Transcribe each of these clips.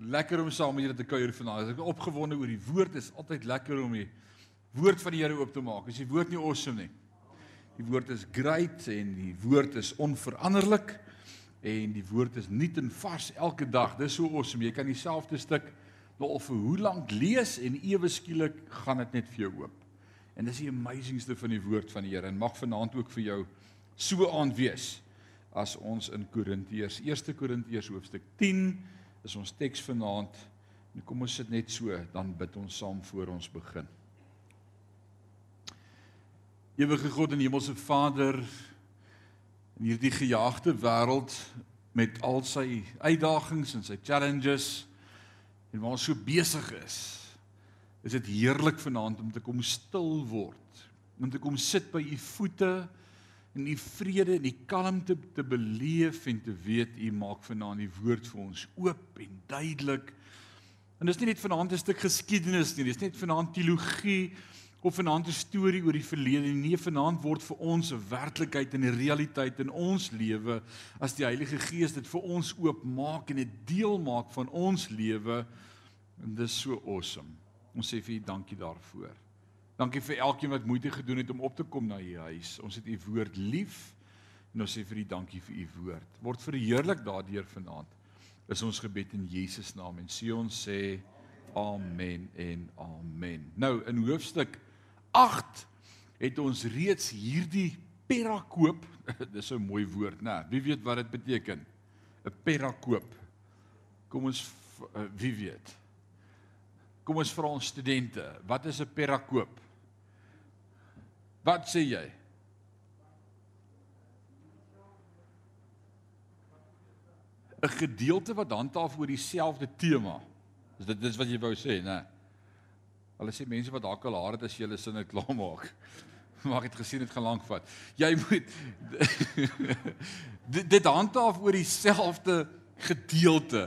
lekker om saam met julle te kuier vanaand. Ek is opgewonde oor die woord. Dit is altyd lekker om die woord van die Here oop te maak. Is die woord nie awesome nie? Die woord is great en die woord is onveranderlik en die woord is nuut en vars elke dag. Dis so awesome. Jy kan dieselfde stuk nou al vir hoe lank lees en ewe skielik gaan dit net vir jou oop. En dis die amazingste van die woord van die Here en mag vanaand ook vir jou so aand wees as ons in Korintiërs 1 Korintiërs hoofstuk 10 is ons teks vanaand. En kom ons sit net so, dan bid ons saam voor ons begin. Ewige God en Hemelse Vader, in hierdie gejaagde wêreld met al sy uitdagings en sy challenges en waar ons so besig is, is dit heerlik vanaand om te kom stil word, om te kom sit by u voete en u vrede en u kalmte te beleef en te weet u maak vanaand die woord vir ons oop en duidelik. En dis nie net vanaand 'n stuk geskiedenis nie, dis net vanaand teologie of vanaand 'n storie oor die verlede nie. Nee, vanaand word vir ons 'n werklikheid en 'n realiteit in ons lewe as die Heilige Gees dit vir ons oopmaak en dit deel maak van ons lewe. En dis so awesome. Ons sê vir U dankie daarvoor. Dankie vir elkeen wat moeite gedoen het om op te kom na U huis. Ons het U woord lief en ons sê vir U dankie vir U woord. Word verheerlik daardeur vanaand. Is ons gebed in Jesus naam en sê ons sê amen en amen. Nou in hoofstuk 8 het ons reeds hierdie perakoop, dis 'n mooi woord, né? Wie weet wat dit beteken? 'n Perakoop. Kom ons eh, wie weet? Kom ons vra ons studente, wat is 'n perakoop? Wat sê jy? ‘n gedeelte wat handhaaf oor dieselfde tema. Dis dit is wat jy wou sê, né? Hulle sê mense wat dalk al haar het as jy hulle sinne klaar maak. Maar ek het gesien dit gaan lank vat. Jy moet dit, handhaaf oor dieselfde gedeelte.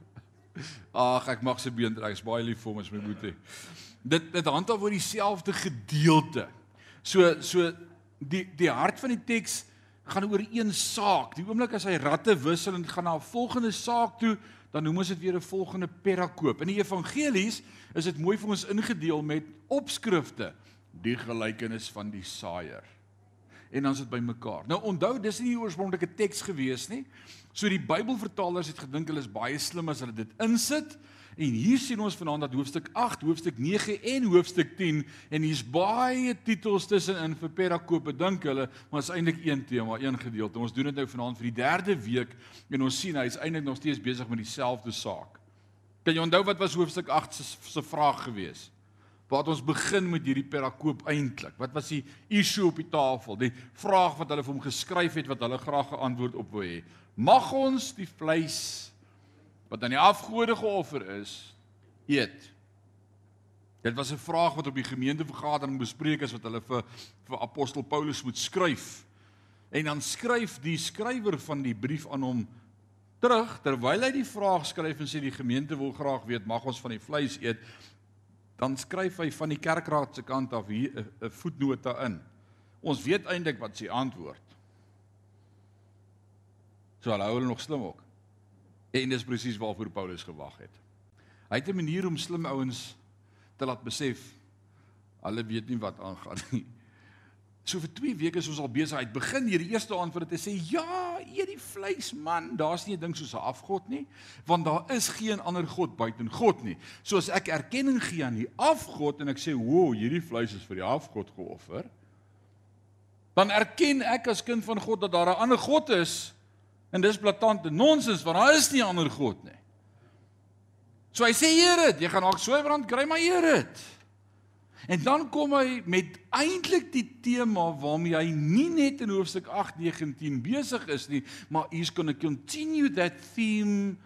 Ag, ek mag se been trek. Ek's baie lief vir hom as my boetie. Dit dit handhaaf oor dieselfde gedeelte. So so die die hart van die teks gaan oor een saak. Die oomblik as hy ratte wissel en gaan na 'n volgende saak toe, dan noem ons dit weer 'n volgende perakoop. In die evangelies is dit mooi vir ons ingedeel met opskrifte, die gelykenis van die saaier. En dan is dit bymekaar. Nou onthou, dis nie die oorspronklike teks gewees nie. So die Bybelvertalers het gedink hulle is baie slim as hulle dit insit. En hier sien ons vanaand dat hoofstuk 8, hoofstuk 9 en hoofstuk 10 en hier's baie titels tussenin vir perakope dink hulle, maar is eintlik een tema, een gedeelte. Ons doen dit nou vanaand vir die derde week en ons sien hy is eintlik nog steeds besig met dieselfde saak. Kan jy onthou wat was hoofstuk 8 se se vraag gewees? Waar ons begin met hierdie perakoop eintlik? Wat was die issue op die tafel? Die vraag wat hulle vir hom geskryf het wat hulle graag 'n antwoord op wou hê. Mag ons die vleis wat aan die afgode geoffer is, eet. Dit was 'n vraag wat op die gemeentevergadering bespreek is wat hulle vir vir apostel Paulus moet skryf. En dan skryf die skrywer van die brief aan hom terug terwyl hy die vraag skryf en sê die gemeente wil graag weet mag ons van die vleis eet dan skryf hy van die kerkraad se kant af hier 'n voetnota in. Ons weet eintlik wat sy antwoord. So hulle hou hulle nog slim ook. En dis presies waarvoor Paulus gewag het. Hy het 'n manier om slim ouens te laat besef hulle weet nie wat aangaan nie. So vir 2 weke is ons al besig. Hy begin hier die eerste aand vir dit te sê, "Ja, eet die vleis man, daar's nie 'n ding soos 'n afgod nie, want daar is geen ander god buiten God nie." So as ek erkenning gee aan die afgod en ek sê, "Wo, hierdie vleis is vir die afgod geoffer," dan erken ek as kind van God dat daar 'n ander god is En dis blaatante nonsens want daar is nie 'n ander god nie. So hy sê dit, jy gaan dalk swybrand kry maar dit. En dan kom hy met eintlik die tema waarmee hy nie net in hoofstuk 8:19 besig is nie, maar he's going to continue that theme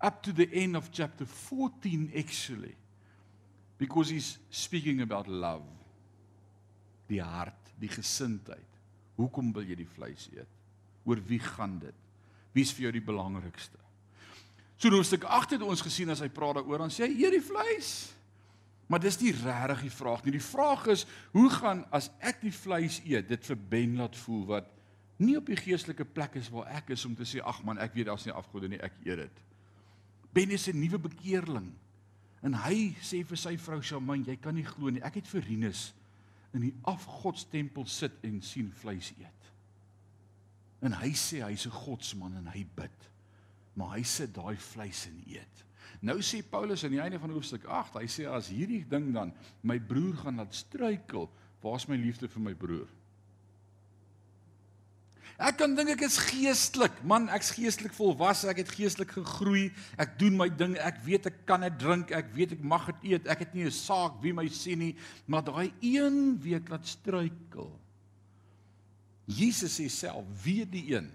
up to the end of chapter 14 actually. Because he's speaking about love. Die hart, die gesindheid. Hoekom wil jy die vleis eet? Oor wie gaan dit? Wie's vir jou die belangrikste? So in hoofstuk 8 het ons gesien as hy praat daaroor, dan sê hy eet die vleis. Maar dis nie regtig die vraag nie. Die vraag is, hoe gaan as ek die vleis eet, dit vir Ben laat voel wat nie op die geestelike plek is waar ek is om te sê ag man, ek weet daar's nie afgode nie, ek eet dit. Ben is 'n nuwe bekeerling. En hy sê vir sy vrou Shaman, jy kan nie glo nie. Ek het vir Rinus in die afgodstempel sit en sien vleis eet. En hy sê hy's 'n godsman en hy bid. Maar hy sit daai vleis en eet. Nou sê Paulus aan die einde van hoofstuk 8, hy sê as hierdie ding dan my broer gaan laat struikel, waar's my liefde vir my broer? Ek kan dink ek is geestelik. Man, ek's geestelik volwasse, ek het geestelik gegroei. Ek doen my ding. Ek weet ek kan dit drink, ek weet ek mag dit eet. Ek het nie 'n saak wie my sien nie, maar daai een week laat struikel. Jesus sê self, weet die een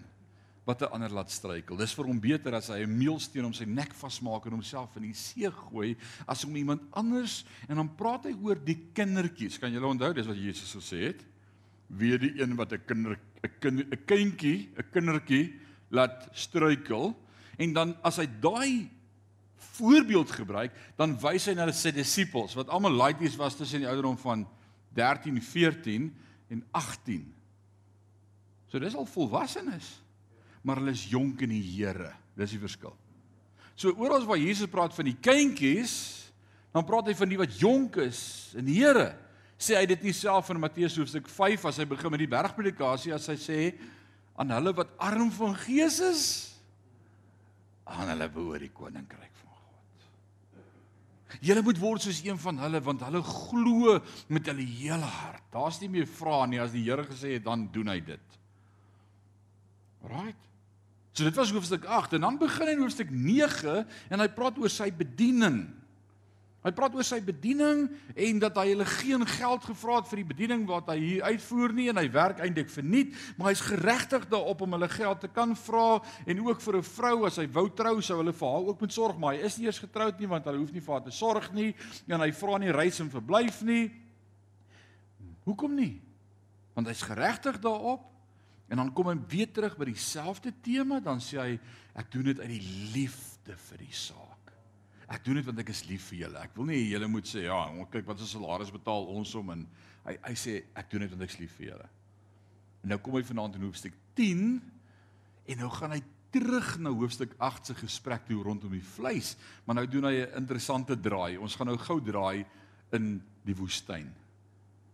wat 'n ander laat struikel. Dis vir hom beter as hy 'n meelsteen om sy nek vasmaak en homself in die see gooi as om iemand anders en dan praat hy oor die kindertjies. Kan julle onthou dis wat Jesus gesê het? Wie die een wat 'n kinder 'n kind 'n kindjie, 'n kindertjie laat struikel en dan as hy daai voorbeeld gebruik, dan wys hy na sy disippels wat almal laities was tussen die ouderdom van 13, 14 en 18. So dis al volwassenes, maar hulle is jonk in die Here. Dis die verskil. So oral waar Jesus praat van die kindjies, dan praat hy van die wat jonk is in die Here sê hy dit nie self in Matteus hoofstuk 5 as hy begin met die bergpredikasie as hy sê aan hulle wat arm van gees is aan hulle behoort die koninkryk van God. Julle moet word soos een van hulle want hulle glo met hulle hele hart. Daar's nie meer vrae nie as die Here gesê het dan doen hy dit. Right? So dit was hoofstuk 8 en dan begin hy in hoofstuk 9 en hy praat oor sy bediening. Hy praat oor sy bediening en dat hy hulle geen geld gevra het vir die bediening wat hy hier uitvoer nie en hy werk eintlik verniet, maar hy's geregtig daarop om hulle geld te kan vra en ook vir 'n vrou as hy wou trou sou hulle vir haar ook moet sorg, maar hy is nie eers getroud nie want hulle hoef nie vir haar te sorg nie en hy vra nie reis en verblyf nie. Hoekom nie? Want hy's geregtig daarop en dan kom hy weer terug by dieselfde tema, dan sê hy ek doen dit uit die liefde vir die saak. Ek doen dit want ek is lief vir julle. Ek wil nie julle moet sê ja, kyk wat is salaris betaal ons om en hy hy sê ek doen dit want ek is lief vir julle. En nou kom hy vanaand in hoofstuk 10 en nou gaan hy terug na hoofstuk 8 se gesprek toe rondom die vleis, maar nou doen hy 'n interessante draai. Ons gaan nou gou draai in die woestyn.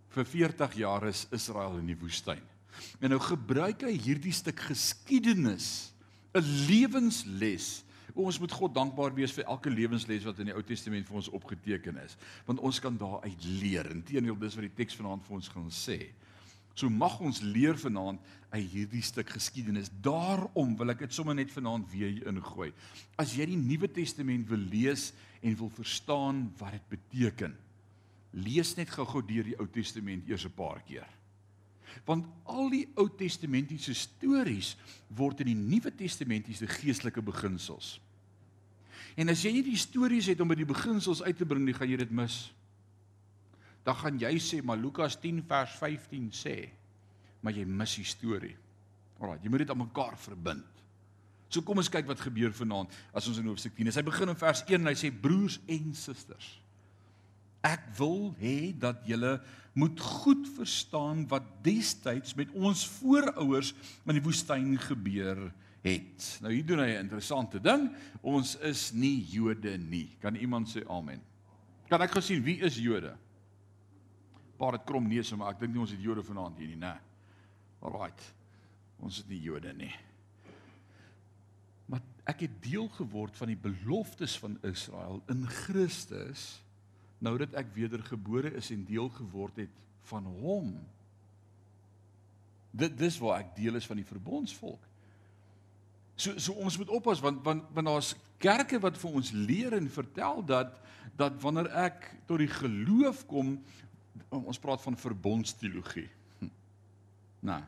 Vir 40 jaar is Israel in die woestyn. En nou gebruik hy hierdie stuk geskiedenis, 'n lewensles Ons moet God dankbaar wees vir elke lewensles wat in die Ou Testament vir ons opgeteken is, want ons kan daaruit leer. Inteendeel dis wat die teks vanaand vir ons gaan sê. So mag ons leer vanaand uit hierdie stuk geskiedenis. Daarom wil ek dit sommer net vanaand weer ingooi. As jy die Nuwe Testament wil lees en wil verstaan wat dit beteken, lees net gou-gou deur die Ou Testament eers 'n paar keer. Want al die Ou Testamentiese stories word in die Nuwe Testamentiese geestelike beginsels En as jy nie die stories het om by die beginsels uit te bring nie, gaan jy dit mis. Dan gaan jy sê maar Lukas 10 vers 15 sê, maar jy mis die storie. Alraai, jy moet dit aan mekaar verbind. So kom ons kyk wat gebeur vanaand as ons in hoofstuk 10 is. Hy begin in vers 1 en hy sê broers en susters. Ek wil hê dat julle moet goed verstaan wat destyds met ons voorouers in die woestyn gebeur het. Nou hier doen hy 'n interessante ding. Ons is nie Jode nie. Kan iemand sê amen? Kan ek gesien wie is Jode? Paar het krom neuse, maar ek dink nie ons het Jode vanaand hier nie, né? Alraight. Ons is nie Jode nie. Maar ek het deel geword van die beloftes van Israel in Christus nou dat ek wedergebore is en deel geword het van hom. Dit dis waar ek deel is van die verbondsvolk. So so ons moet oppas want want want daar's kerke wat vir ons leer en vertel dat dat wanneer ek tot die geloof kom ons praat van verbondsteologie. Hm. Nou,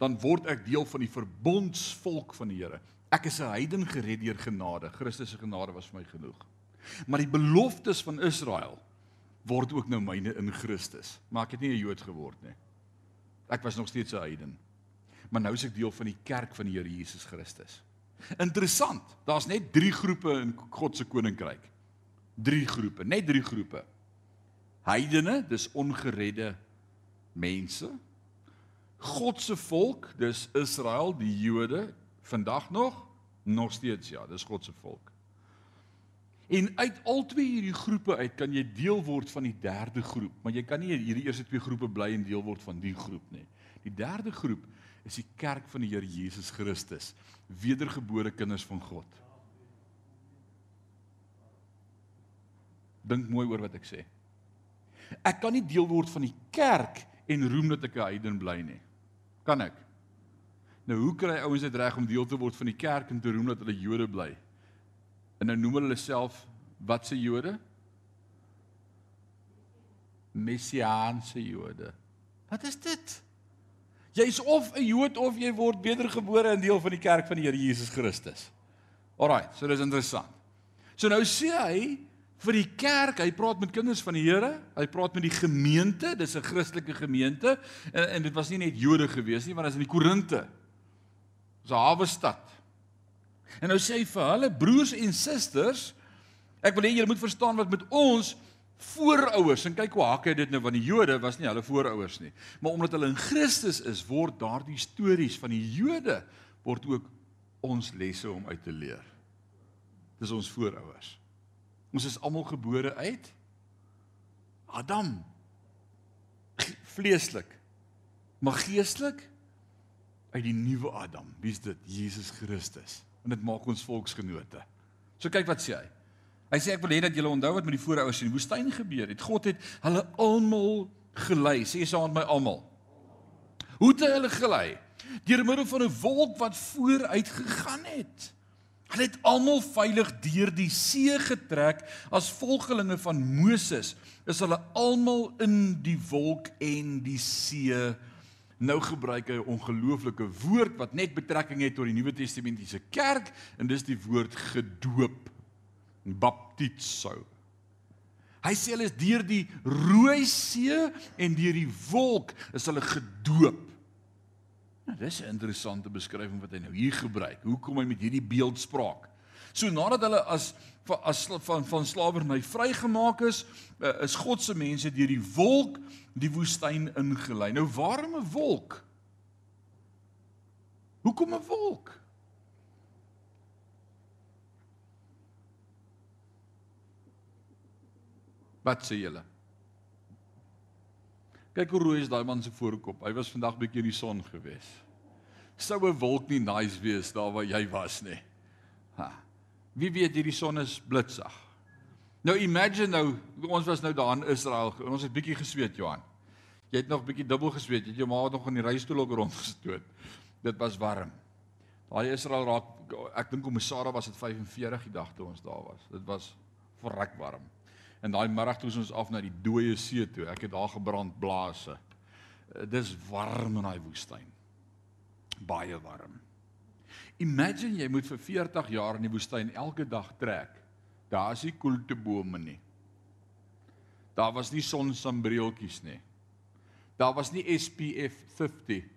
dan word ek deel van die verbondsvolk van die Here. Ek is 'n heiden gered deur genade. Christus se genade was vir my genoeg. Maar die beloftes van Israel word ook nou myne in Christus. Maar ek het nie 'n Jood geword nie. Ek was nog steeds 'n heiden. Maar nou is ek deel van die kerk van die Here Jesus Christus. Interessant. Daar's net 3 groepe in God se koninkryk. 3 groepe, net 3 groepe. Heidene, dis ongeredde mense. God se volk, dis Israel, die Jode, vandag nog nog steeds ja, dis God se volk. En uit al twee hierdie groepe uit kan jy deel word van die derde groep, maar jy kan nie hierdie eerste twee groepe bly en deel word van die groep nie. Die derde groep is die kerk van die Here Jesus Christus, wedergebore kinders van God. Dink mooi oor wat ek sê. Ek kan nie deel word van die kerk en roem dat ek 'n heiden bly nie. Kan ek? Nou hoe kry ouens dit reg om deel te word van die kerk en te roem dat hulle Jode bly? En nou noem hulle self wat se Jode? Messiaanse Jode. Wat is dit? Jy's of 'n Jood of jy word wedergebore in deel van die kerk van die Here Jesus Christus. Alraai, so dis interessant. So nou sê hy vir die kerk, hy praat met kinders van die Here, hy praat met die gemeente, dis 'n Christelike gemeente en, en dit was nie net Jode gewees nie, maar dit is in die Korinte. Dis 'n hawe stad. En nou sê hy vir hulle broers en susters, ek wil hê julle moet verstaan wat met ons voorouers en kyk hoe hak hy dit nou van die Jode was nie hulle voorouers nie. Maar omdat hulle in Christus is, word daardie stories van die Jode word ook ons lesse om uit te leer. Dis ons voorouers. Ons is almal gebore uit Adam. Vleeslik. Maar geestelik uit die nuwe Adam. Wie's dit? Jesus Christus en dit maak ons volksgenote. So kyk wat sê hy. Hy sê ek wil hê dat julle onthou wat met die voorouers in die woestyn gebeur het. God het hulle almal gelei. Sê saam met my almal. Hoe het hulle gelei? Deur middel van 'n wolk wat vooruit gegaan het. Hulle het almal veilig deur die see getrek as volgelinge van Moses. Is hulle almal in die wolk en die see nou gebruik hy 'n ongelooflike woord wat net betrekking het tot die Nuwe Testamentiese kerk en dis die woord gedoop. Baptizo. Hy sê hulle is deur die Rooi See en deur die wolk is hulle gedoop. Nou dis 'n interessante beskrywing wat hy nou hier gebruik. Hoe kom hy met hierdie beeldspraak? So nadat hulle as as van van slawerny vrygemaak is, eh, is God se mense deur die wolk die woestyn ingelei. Nou waarom 'n wolk? Hoekom 'n wolk? Wat sê julle? Kyk hoe rooi is daai man se voorkop. Hy was vandag bietjie in die son gewees. Sou 'n wolk nie nice wees daar waar jy was nie. Ha. Wie weet hierdie son is blitsig. Nou imagine nou, ons was nou daar in Israel en ons het bietjie gesweet Johan. Jy het nog bietjie dubbel gesweet. Jy het jou ma nog in die reistool ook rondgestoot. Dit was warm. Daai Israel raak ek dink om Sarah was dit 45 die dag toe ons daar was. Dit was verrek warm. En daai middag toe ons af na die dooie see toe. Ek het daar gebrand blaase. Dis warm in daai woestyn. Baie warm. Imagine jy moet vir 40 jaar in die woestyn elke dag trek. Daar is nie koeltebome nie. Daar was nie sonsambrieltjies nie. Daar was nie SPF 50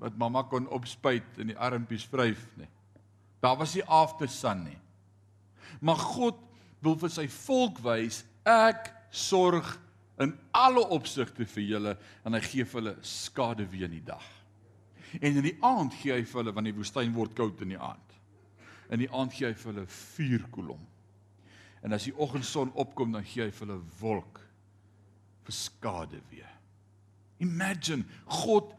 wat mamma kon opspuit in die armpies vryf nie. Daar was nie after sun nie. Maar God wil vir sy volk wys ek sorg in alle opsigte vir julle en hy gee vir hulle skade weer in die dag. En in die aand gee hy vir hulle want die woestyn word koud in die aand. In die aand gee hy vir hulle vuur kolom. En as die oggendson opkom dan gee hy vir hulle wolk vir skade weer. Imagine God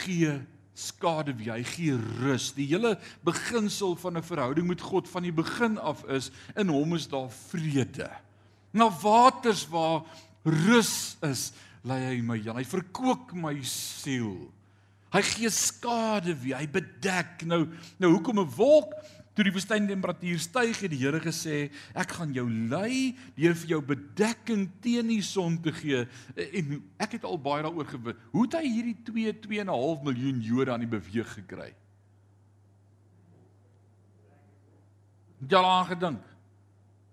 gee skade weer. Hy gee rus. Die hele beginsel van 'n verhouding met God van die begin af is in hom is daar vrede. Na waters waar rus is, lei hy my. Hy verkoop my siel. Hy gee skade wie hy bedek. Nou nou hoekom 'n wolk toe die woestyntemperatuur styg het die Here gesê ek gaan jou lei deur vir jou bedekking teen die son te gee. En ek het al baie daaroor gewin. Hoe het hy hierdie 2 2.5 miljoen Jode aan die beweeg gekry? Jy al aangedink?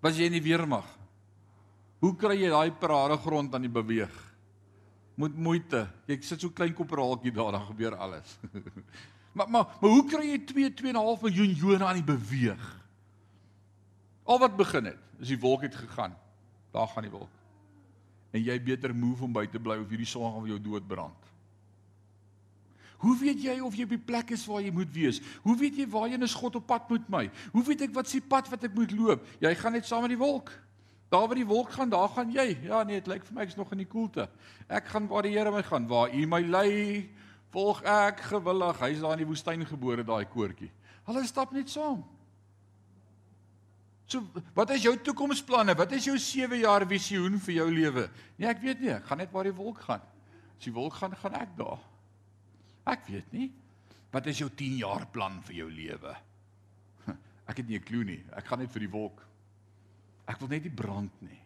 Was jy in die weermag? Hoe kry jy daai parade grond aan die beweeg? Met moeite. Jy sit so klein koperaaltjie daar dan gebeur alles. maar maar maar hoe kry jy 2 2.5 miljoen Jode aan die beweeg? Al wat begin het, is die wolk het gegaan. Daar gaan die wolk. En jy beter move om by te bly of hierdie son gaan jou dood brand. Hoe weet jy of jy op die plek is waar jy moet wees? Hoe weet jy waarheen is God op pad met my? Hoe weet ek wat se pad wat ek moet loop? Jy gaan net saam met die wolk. Daar waar die wolk gaan, daar gaan jy. Ja nee, dit lyk vir my ek's nog in die koelte. Ek gaan waar die Here my gaan, waar U my lei, volg ek gewillig. Hy's daar in die woestyn gebore, daai koortjie. Hulle stap net saam. So, wat is jou toekomsplanne? Wat is jou 7 jaar visioen vir jou lewe? Nee, ek weet nie. Ek gaan net waar die wolk gaan. As die wolk gaan, gaan ek daar. Ek weet nie. Wat is jou 10 jaar plan vir jou lewe? Ek het nie 'n klou nie. Ek gaan net vir die wolk. Ek wil net nie brand nie.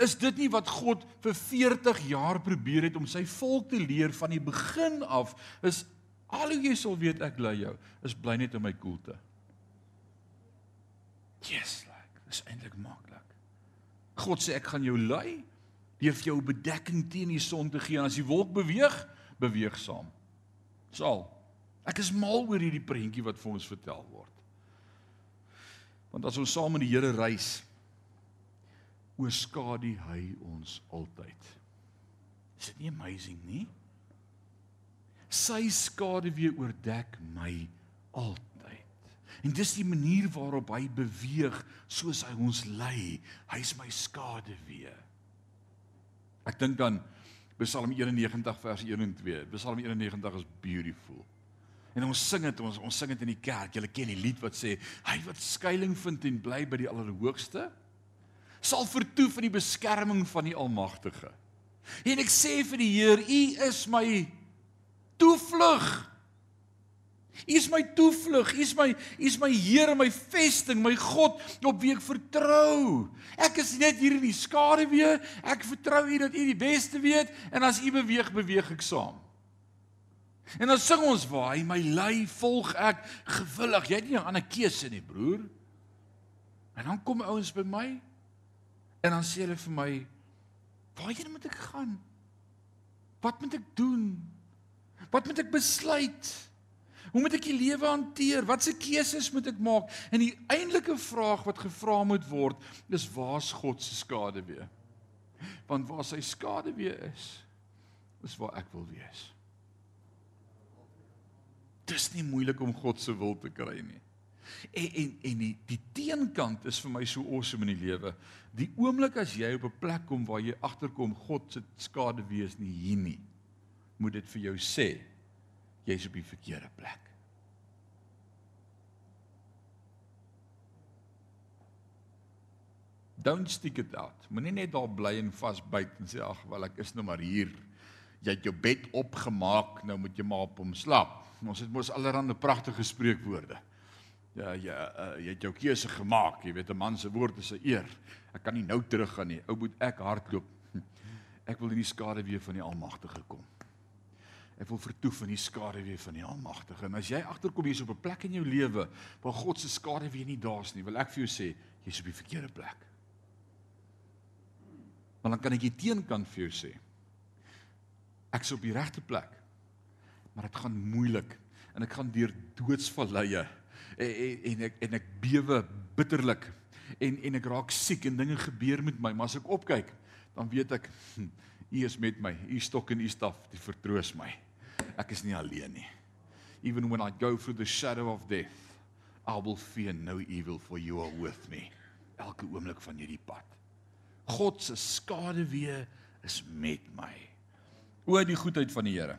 Is dit nie wat God vir 40 jaar probeer het om sy volk te leer van die begin af? Is al hoe jy sal weet ek lei jou, is bly net in my koelte. Yes, like, dis eintlik maklik. God sê ek gaan jou lei deur vir jou bedekking teen die son te gee en as die wolk beweeg, beweeg saam. Sal. Ek is mal oor hierdie prentjie wat vir ons vertel word. Want as ons saam met die Here reis, oorskadu hy ons altyd. Is dit nie amazing nie? Sy skaduwee oordek my altyd. En dis die manier waarop hy beweeg soos hy ons lei. Hy's my skaduwee. Ek dink dan Psalm 91 vers 1 en 2. Psalm 91 is beautiful. En ons sing dit ons ons sing dit in die kerk. Julle ken die lied wat sê hy wat skuilings vind en bly by die Allerhoogste sal vertoef in die beskerming van die Almagtige. En ek sê vir die Heer, U is my toevlug. U is my toevlug. U is my U is my Here, my vesting, my God op wie ek vertrou. Ek is net hier in die skaduwee. Ek vertrou U dat U die beste weet en as U beweeg, beweeg ek saam. En dan sing ons waar hy my lei, volg ek gewillig. Jy het nie 'n ander keuse nie, broer. En dan kom ouens by my en dan sê hulle vir my, "Waarheen moet ek gaan? Wat moet ek doen? Wat moet ek besluit?" Hoe moet ek die lewe hanteer? Watse keuses moet ek maak? En die eintlike vraag wat gevra moet word, is waar's God se skade weer? Want waar sy skade weer is, is waar ek wil wees. Dis nie moeilik om God se wil te kry nie. En en en die die teenkant is vir my so awesome in die lewe. Die oomblik as jy op 'n plek kom waar jy agterkom God se skade wees nie hier nie, moet dit vir jou sê jy's op die verkeerde plek. Don't stick it out. Moenie net daar bly en vasbyt en sê ag wel ek is nou maar hier. Jy het jou bed opgemaak, nou moet jy maar op hom slaap. Ons het mos allerlei pragtige spreekwoorde. Ja, ja, uh, jy het jou keuse gemaak. Jy weet 'n man se woord is 'n eer. Ek kan nie nou teruggaan nie. Ou moet ek hardloop. Ek wil in die skade weer van die Almagtige kom. Ek wil vertoef in die skaduwee van die Almagtige. En as jy agterkom hier's op 'n plek in jou lewe waar God se skaduwee nie daar's nie, wil ek vir jou sê, jy's op die verkeerde plek. Want dan kan ek die teenkant vir jou sê. Ek's op die regte plek. Maar dit gaan moeilik en ek gaan deur doodsvalleie en, en ek en ek bewe bitterlik en en ek raak siek en dinge gebeur met my, maar as ek opkyk, dan weet ek hm, U is met my. U stok en U staf, dit vertroos my. Ek is nie alleen nie. Even when I go through the shadow of death, I will fear no evil for you are with me. Elke oomblik van hierdie pad. God se skaduwee is met my. O die goedheid van die Here.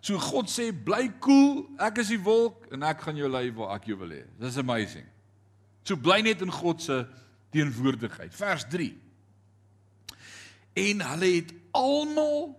So God sê bly koel, cool, ek is die wolk en ek gaan jou lei waar ek jou wil hê. Dis amazing. So bly net in God se teenwoordigheid. Vers 3. En hulle het almal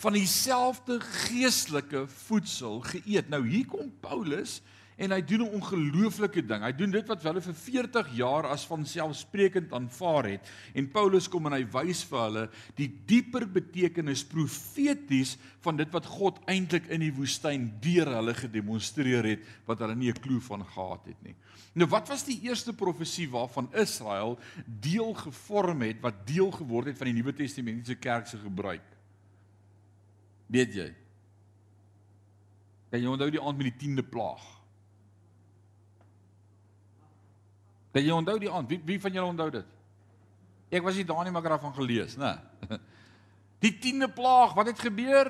van dieselfde geestelike voedsel geëet. Nou hier kom Paulus en hy doen 'n ongelooflike ding. Hy doen dit wat hulle vir 40 jaar as van selfsprekend aanvaar het. En Paulus kom en hy wys vir hulle die dieper betekenis profeties van dit wat God eintlik in die woestyn deur hulle gedemonstreer het wat hulle nie 'n klou van gehad het nie. Nou wat was die eerste profesie waarvan Israel deel gevorm het wat deel geword het van die Nuwe Testamentiese kerk se gebruik? Weet jy? Kan jy onthou die aand met die 10de plaag? Kan jy onthou die aand? Wie wie van julle onthou dit? Ek was nie daar nie, maar ek het daarvan gelees, né? Die 10de plaag, wat het gebeur?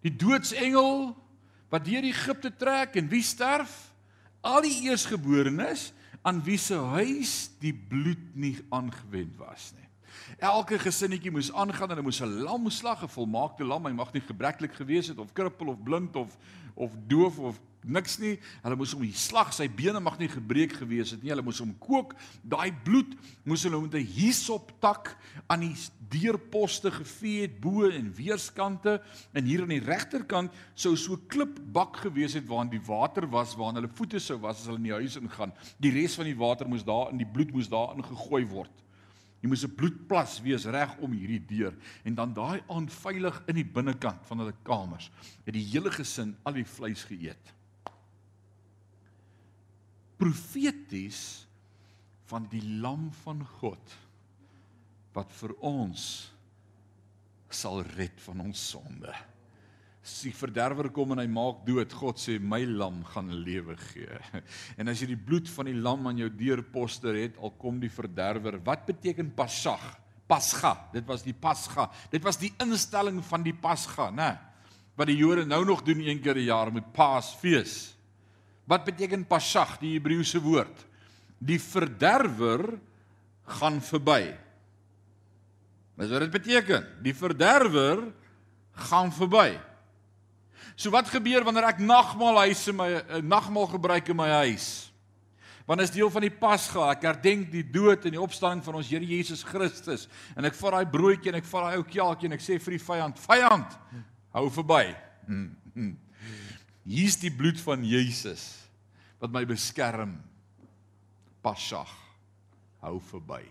Die doodsengel wat deur Egipte trek en wie sterf? Al die eersgeborenes aan wie se huis die bloed nie aangewend was nie. Elke gesinnetjie moes aangaan en hulle moes 'n lam slag, 'n volmaakte lam, hy mag nie gebreklik gewees het of krippel of blind of of doof of niks nie. Hulle moes hom slag, sy bene mag nie gebreek gewees het nie. Hulle moes hom kook. Daai bloed moes hulle met 'n hisop tak aan die deurposte gevee het bo en weerskante en hier aan die regterkant sou so klipbak gewees het waarin die water was waarin hulle voete sou was as hulle in die huis ingaan. Die res van die water moes daar in die bloed moes daarin gegooi word. Jy moes 'n bloedplas wees reg om hierdie deur en dan daai aan veilig in die binnekant van hulle kamers het die hele gesin al die vleis geëet profeties van die lam van God wat vir ons sal red van ons sonde. As die verderwer kom en hy maak dood, God sê my lam gaan lewe gee. En as jy die bloed van die lam aan jou deurposter het, al kom die verderwer, wat beteken Pasag? Pasga. Dit was die Pasga. Dit was die instelling van die Pasga, né? Wat die Jode nou nog doen een keer 'n jaar met Paasfees. Wat beteken Pasag, die Hebreëse woord? Die verderwer gaan verby. Dis wat dit beteken. Die verderwer gaan verby. So wat gebeur wanneer ek nagmaal huis in my eh, nagmaal gebruik in my huis? Want is deel van die Pasga. Ek herdenk die dood en die opstanding van ons Here Jesus Christus. En ek vat daai broodjie en ek vat daai ou kjaaltjie en ek sê vir die vyand, vyand, hou verby. Hmm, hmm. Hier's die bloed van Jesus wat my beskerm. Pasag hou verby.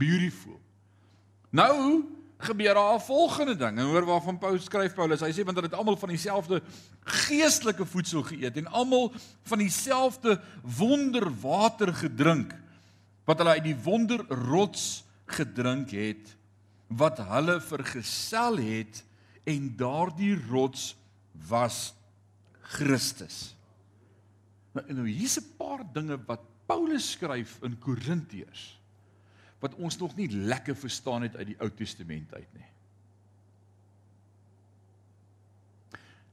Beautiful. Nou gebeur daar 'n volgende ding. En hoor waarvan Paulus skryf Paulus. Hy sê want hulle het almal van dieselfde geestelike voedsel geëet en almal van dieselfde wonderwater gedrink wat hulle uit die wonderrots gedrink het wat hulle vergesel het en daardie rots was Christus. Nou, nou hier's 'n paar dinge wat Paulus skryf in Korintiërs wat ons nog nie lekker verstaan het uit die Ou Testament uit nie.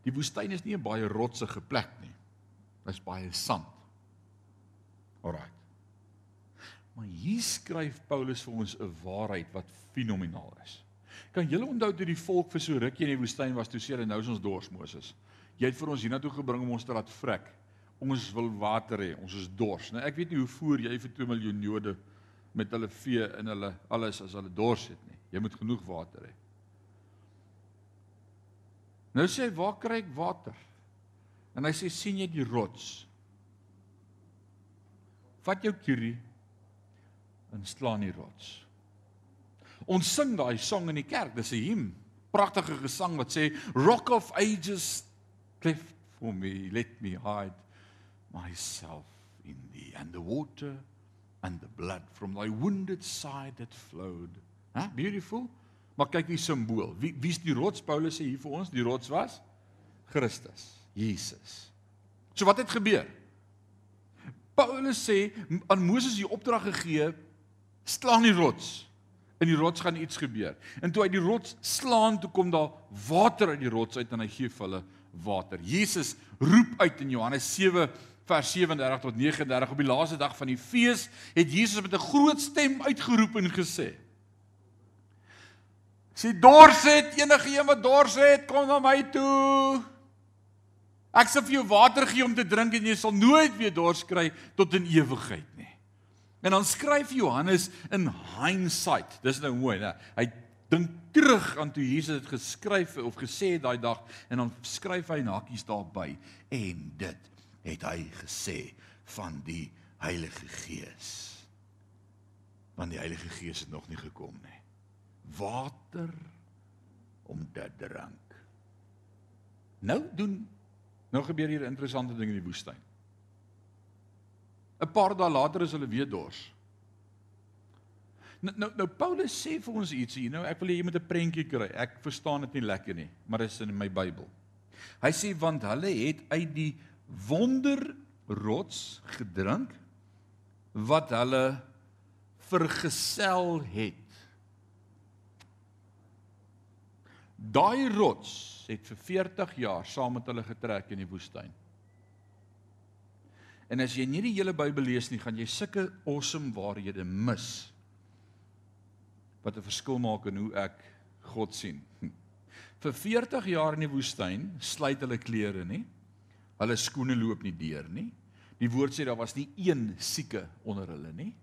Die woestyn is nie 'n baie rotsige plek nie. Dit's baie sand. Alraai. Maar hier skryf Paulus vir ons 'n waarheid wat fenomenaal is. Kan julle onthou toe die volk vir so rukkie in die woestyn was toe sê hulle nou is ons dors Moses. Jy het vir ons hiernatoe gebring om ons te laat vrek ons wil water hê, ons is dors. Nou ek weet nie hoe voer jy vir 2 miljoen Jode met hulle vee en hulle alles as hulle dors het nie. Jy moet genoeg water hê. Nou sê hy, "Waar kry ek water?" En hy sê, "Sien jy die rots? Vat jou kurie en slaan die rots." Ons sing daai sang in die kerk, dis 'n him, pragtige gesang wat sê, "Rock of ages cleft for me, let me hide." myself in thee and the water and the blood from thy wounded side that flowed. Huh? Beautiful. Maar kyk die simbool. Wie wie's die rots Paulus sê hier vir ons? Die rots was Christus, Jesus. So wat het gebeur? Paulus sê aan Moses die opdrag gegee, slaan die rots. In die rots gaan iets gebeur. En toe hy die rots slaan, toe kom daar water uit die rots uit en hy gee vir hulle water. Jesus roep uit in Johannes vers 37 tot 39 op die laaste dag van die fees het Jesus met 'n groot stem uitgeroep en gesê Sê dors het enige een wat dors het kom na my toe. Ek sal vir jou water gee om te drink en jy sal nooit weer dors kry tot in ewigheid nie. En dan skryf Johannes in hindsight dis nou mooi né? Hy dink terug aan toe Jesus dit geskryf of gesê het daai dag en dan skryf hy nakies daarby en dit het hy gesê van die Heilige Gees. Want die Heilige Gees het nog nie gekom nie. Water om te drink. Nou doen nou gebeur hier 'n interessante ding in die woestyn. 'n Paar dae later is hulle weer dors. Nou nou, nou Paulus sê vir ons ietsie, nou ek wil hê jy moet 'n prentjie kry. Ek verstaan dit nie lekker nie, maar dit is in my Bybel. Hy sê want hulle het uit die wonderrots gedrink wat hulle vergesel het. Daai rots het vir 40 jaar saam met hulle getrek in die woestyn. En as jy nie die hele Bybel lees nie, gaan jy sulke awesome waarhede mis wat 'n verskil maak in hoe ek God sien. Vir 40 jaar in die woestyn sluit hulle klere nie. Hulle skoene loop nie deur nie. Die woord sê daar was nie een sieke onder hulle nie.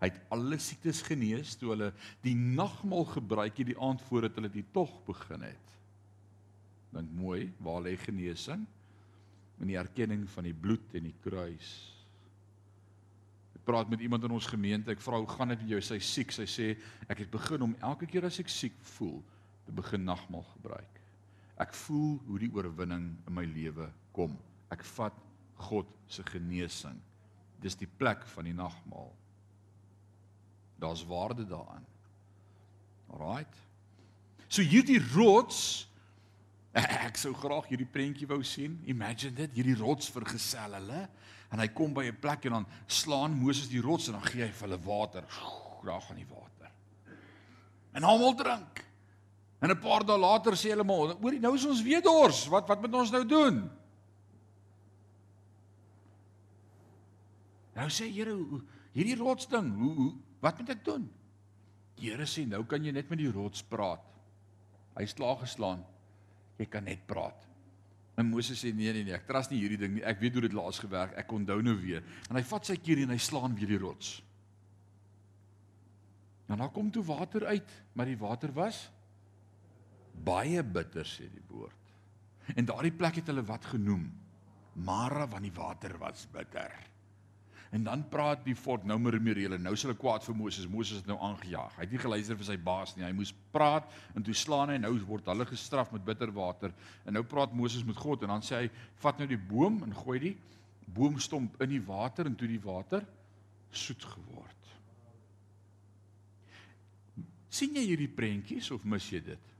Hy het alle siektes genees toe hulle die nagmaal gebruik het die aand voordat hulle die tog begin het. Dink mooi, waar lê genesing? In die erkenning van die bloed en die kruis. Praat met iemand in ons gemeente, ek vra hoe gaan dit met jou? Sy siek, sy sê ek het begin om elke keer as ek siek voel te begin nagmaal gebruik. Ek voel hoe die oorwinning in my lewe kom. Ek vat God se genesing. Dis die plek van die nagmaal. Daar's waarde daaraan. Alraight. So hierdie rots ek sou graag hierdie prentjie wou sien. Imagine dit, hierdie rots vergesel hulle en hy kom by 'n plek en dan slaan Moses die rots en dan gee hy vir hulle water. Daar gaan die water. En almal drink. En 'n paar dae later sê hulle maar, "Oor, nou is ons weer dors. Wat wat moet ons nou doen?" Nou sê Here, hierdie rots ding, hoe hoe Wat moet ek doen? Here sê nou kan jy net met die rots praat. Hy is klaar geslaan. Jy kan net praat. En Moses sê nee nee nee, ek trust nie hierdie ding nie. Ek weet hoe dit laas gewerk. Ek onthou nou weer. En hy vat sy keer en hy slaan weer die rots. Dan kom toe water uit, maar die water was baie bitter sê die woord. En daardie plek het hulle wat genoem? Mara want die water was bitter. En dan praat die volk nou meer meer hulle. Nou sê hulle kwaad vir Moses. Moses het nou aangejaag. Hy het nie geluister vir sy baas nie. Hy moes praat en toe slaan hy nou word hulle gestraf met bitter water. En nou praat Moses met God en dan sê hy: "Vat nou die boom en gooi die boomstomp in die water en toe die water soet geword." sien jy hierdie prentjies of mis jy dit?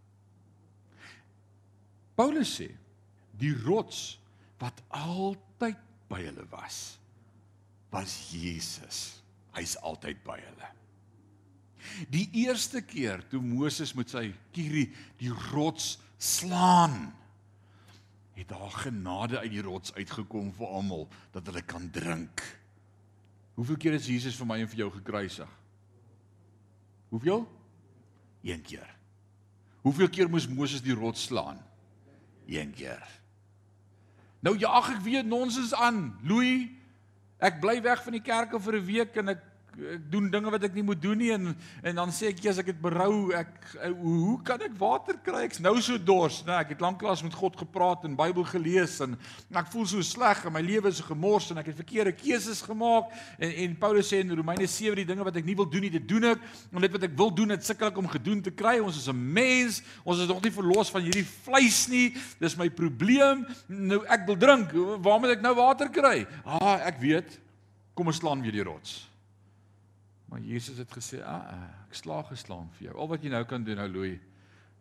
Paulus sê die rots wat altyd by hulle was was Jesus. Hy's altyd by hulle. Die eerste keer toe Moses met sy kierie die rots slaan, het daar genade uit die rots uitgekom vir almal dat hulle kan drink. Hoeveel keer is Jesus vir my en vir jou gekruisig? Hoeveel? Een keer. Hoeveel keer moes Moses die rots slaan? Een keer. Nou jaag ek weer nonsens aan. Louis Ek bly weg van die kerk vir 'n week en ek ek doen dinge wat ek nie moet doen nie en en dan sê ek jy's ek het berou ek hoe kan ek water kry? Ek's nou so dors nee ek het lanklaas met God gepraat en Bybel gelees en ek voel so sleg en my lewe is gemors en ek het verkeerde keuses gemaak. En en Paulus sê in Romeine 7 die dinge wat ek nie wil doen nie dit doen ek. En dit wat ek wil doen dit sukkel ek om gedoen te kry. Ons is 'n mens. Ons is nog nie verlos van hierdie vleis nie. Dis my probleem. Nou ek wil drink. Waar moet ek nou water kry? Ah ek weet. Kom ons slaan weer die rots Maar Jesus het gesê, "Ag, ah, ek slaag geslaan vir jou. Al wat jy nou kan doen, nou Louis,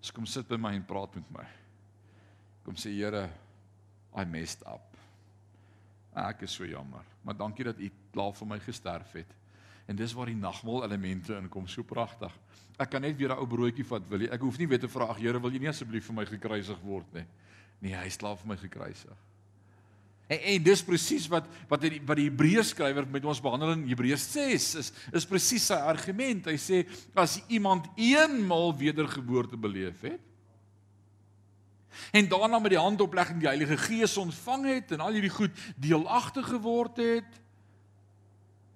is kom sit by my en praat met my. Kom sê, Here, I messed up. Ah, ek is so jammer, maar dankie dat U klaar vir my gesterf het." En dis waar die nagmaal elemente inkom, so pragtig. Ek kan net weer 'n ou broodjie vat, wil jy? Ek hoef nie weer te vra, "Ag Here, wil U nie asseblief vir my gekruisig word nie?" Nee, hy is klaar vir my gekruisig. En, en dis presies wat wat die wat die Hebreërs skrywer met ons behandel in Hebreërs 6 is is presies sy argument. Hy sê as iemand eenmal wedergeboorte beleef het en daarna met die handoplegging die Heilige Gees ontvang het en al hierdie goed deelagtig geword het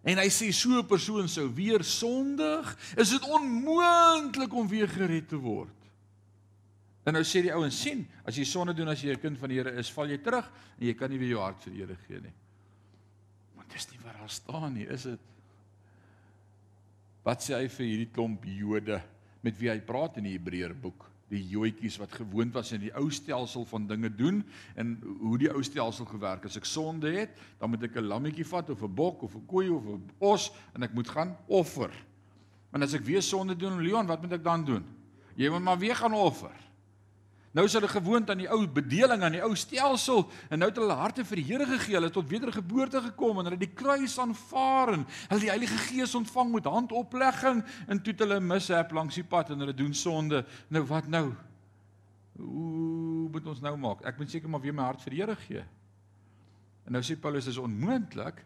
en hy sê so 'n persoon sou weer sondig, is dit onmoontlik om weer gered te word. En nou sê die ouens sien, as jy sonde doen as jy 'n kind van die Here is, val jy terug en jy kan nie weer jou hart vir die Here gee nie. Maar dis nie waar daar staan nie, is dit? Wat sê hy vir hierdie klomp Jode met wie hy praat in die Hebreërboek? Die Joodjies wat gewoond was in die ou stelsel van dinge doen en hoe die ou stelsel gewerk het. As ek sonde het, dan moet ek 'n lammetjie vat of 'n bok of 'n koei of 'n os en ek moet gaan offer. En as ek weer sonde doen, Leon, wat moet ek dan doen? Jy moet maar weer gaan offer. Nou is hulle gewoond aan die ou bedeling, aan die ou stelsel en nou het hulle harte vir die Here gegee. Hulle het tot wedergeboorte gekom en hulle het die kruis aanvaar en hulle die Heilige Gees ontvang met handoplegging en toe het hulle mishap langs die pad en hulle doen sonde. Nou wat nou? Hoe moet ons nou maak? Ek moet seker maar weer my hart vir die Here gee. En nou sê Paulus dis onmoontlik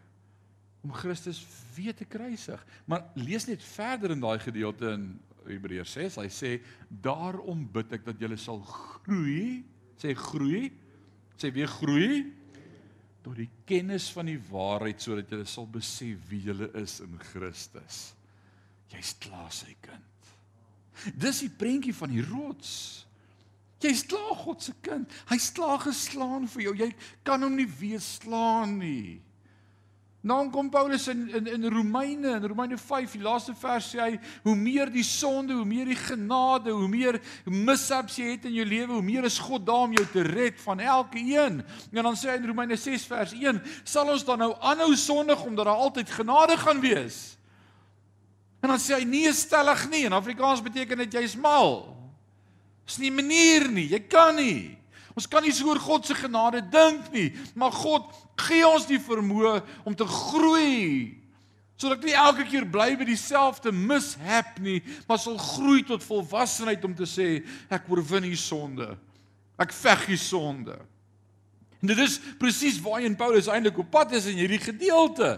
om Christus weer te kruisig. Maar lees net verder in daai gedeelte in Hebreërs 6, hy sê daarom bid ek dat julle sal groei, sê groei, sê weer groei tot die kennis van die waarheid sodat julle sal besef wie julle is in Christus. Jy's klaar sy kind. Dis die prentjie van die rots. Jy's klaar God se kind. Hy's klaar geslaan vir jou. Jy kan hom nie weer slaan nie. Nou kom Paulus in in in Romeine, in Romeine 5, die laaste vers sê hy, hoe meer die sonde, hoe meer die genade, hoe meer mishaps jy het in jou lewe, hoe meer is God daar om jou te red van elke een. En dan sê hy in Romeine 6 vers 1, sal ons dan nou aanhou sondig omdat daar altyd genade gaan wees? En dan sê hy nee, stellig nie. In Afrikaans beteken dit jy's mal. Dis nie manier nie. Jy kan nie. Ons kan nie so oor God se genade dink nie, maar God gee ons die vermoë om te groei. Sodat ek nie elke keer bly by dieselfde mishap nie, maar sal groei tot volwassenheid om te sê ek oorwin die sonde. Ek veg die sonde. En dit is presies waarheen Paulus eintlik op pad is in hierdie gedeelte.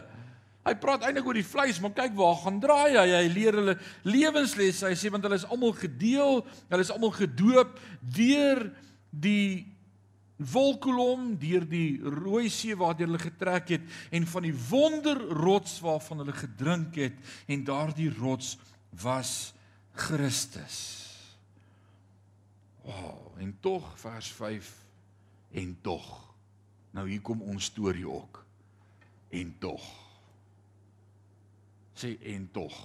Hy praat eintlik oor die vleis, maar kyk waar gaan draai hy. Hy leer hulle lewenslesse. Hy sê want hulle is almal gedeel, hulle is almal gedoop deur die wolkolom deur die rooi see waardeur hulle getrek het en van die wonderrots waarvan hulle gedrink het en daardie rots was Christus. Wow, en tog vers 5 en tog. Nou hier kom ons storie ook. En tog. Sê en tog.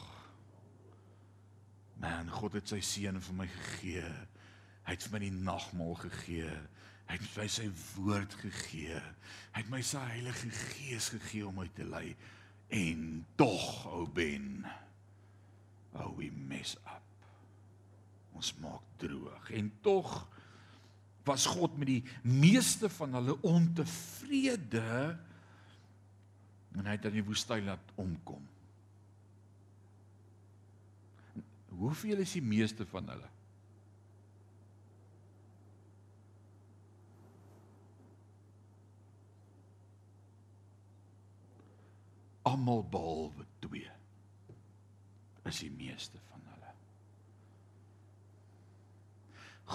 Man, God het sy seun vir my gegee Hy het vir my die nagmaal gegee. Hy het my sy woord gegee. Hy het my sy Heilige Gees gegee om my te lei. En tog, ou Ben, ou we mess up. Ons maak droog. En tog was God met die meeste van hulle ontevrede en hy het in die woestyn laat omkom. Hoeveel is die meeste van hulle? Almal behalwe 2 is die meeste van hulle.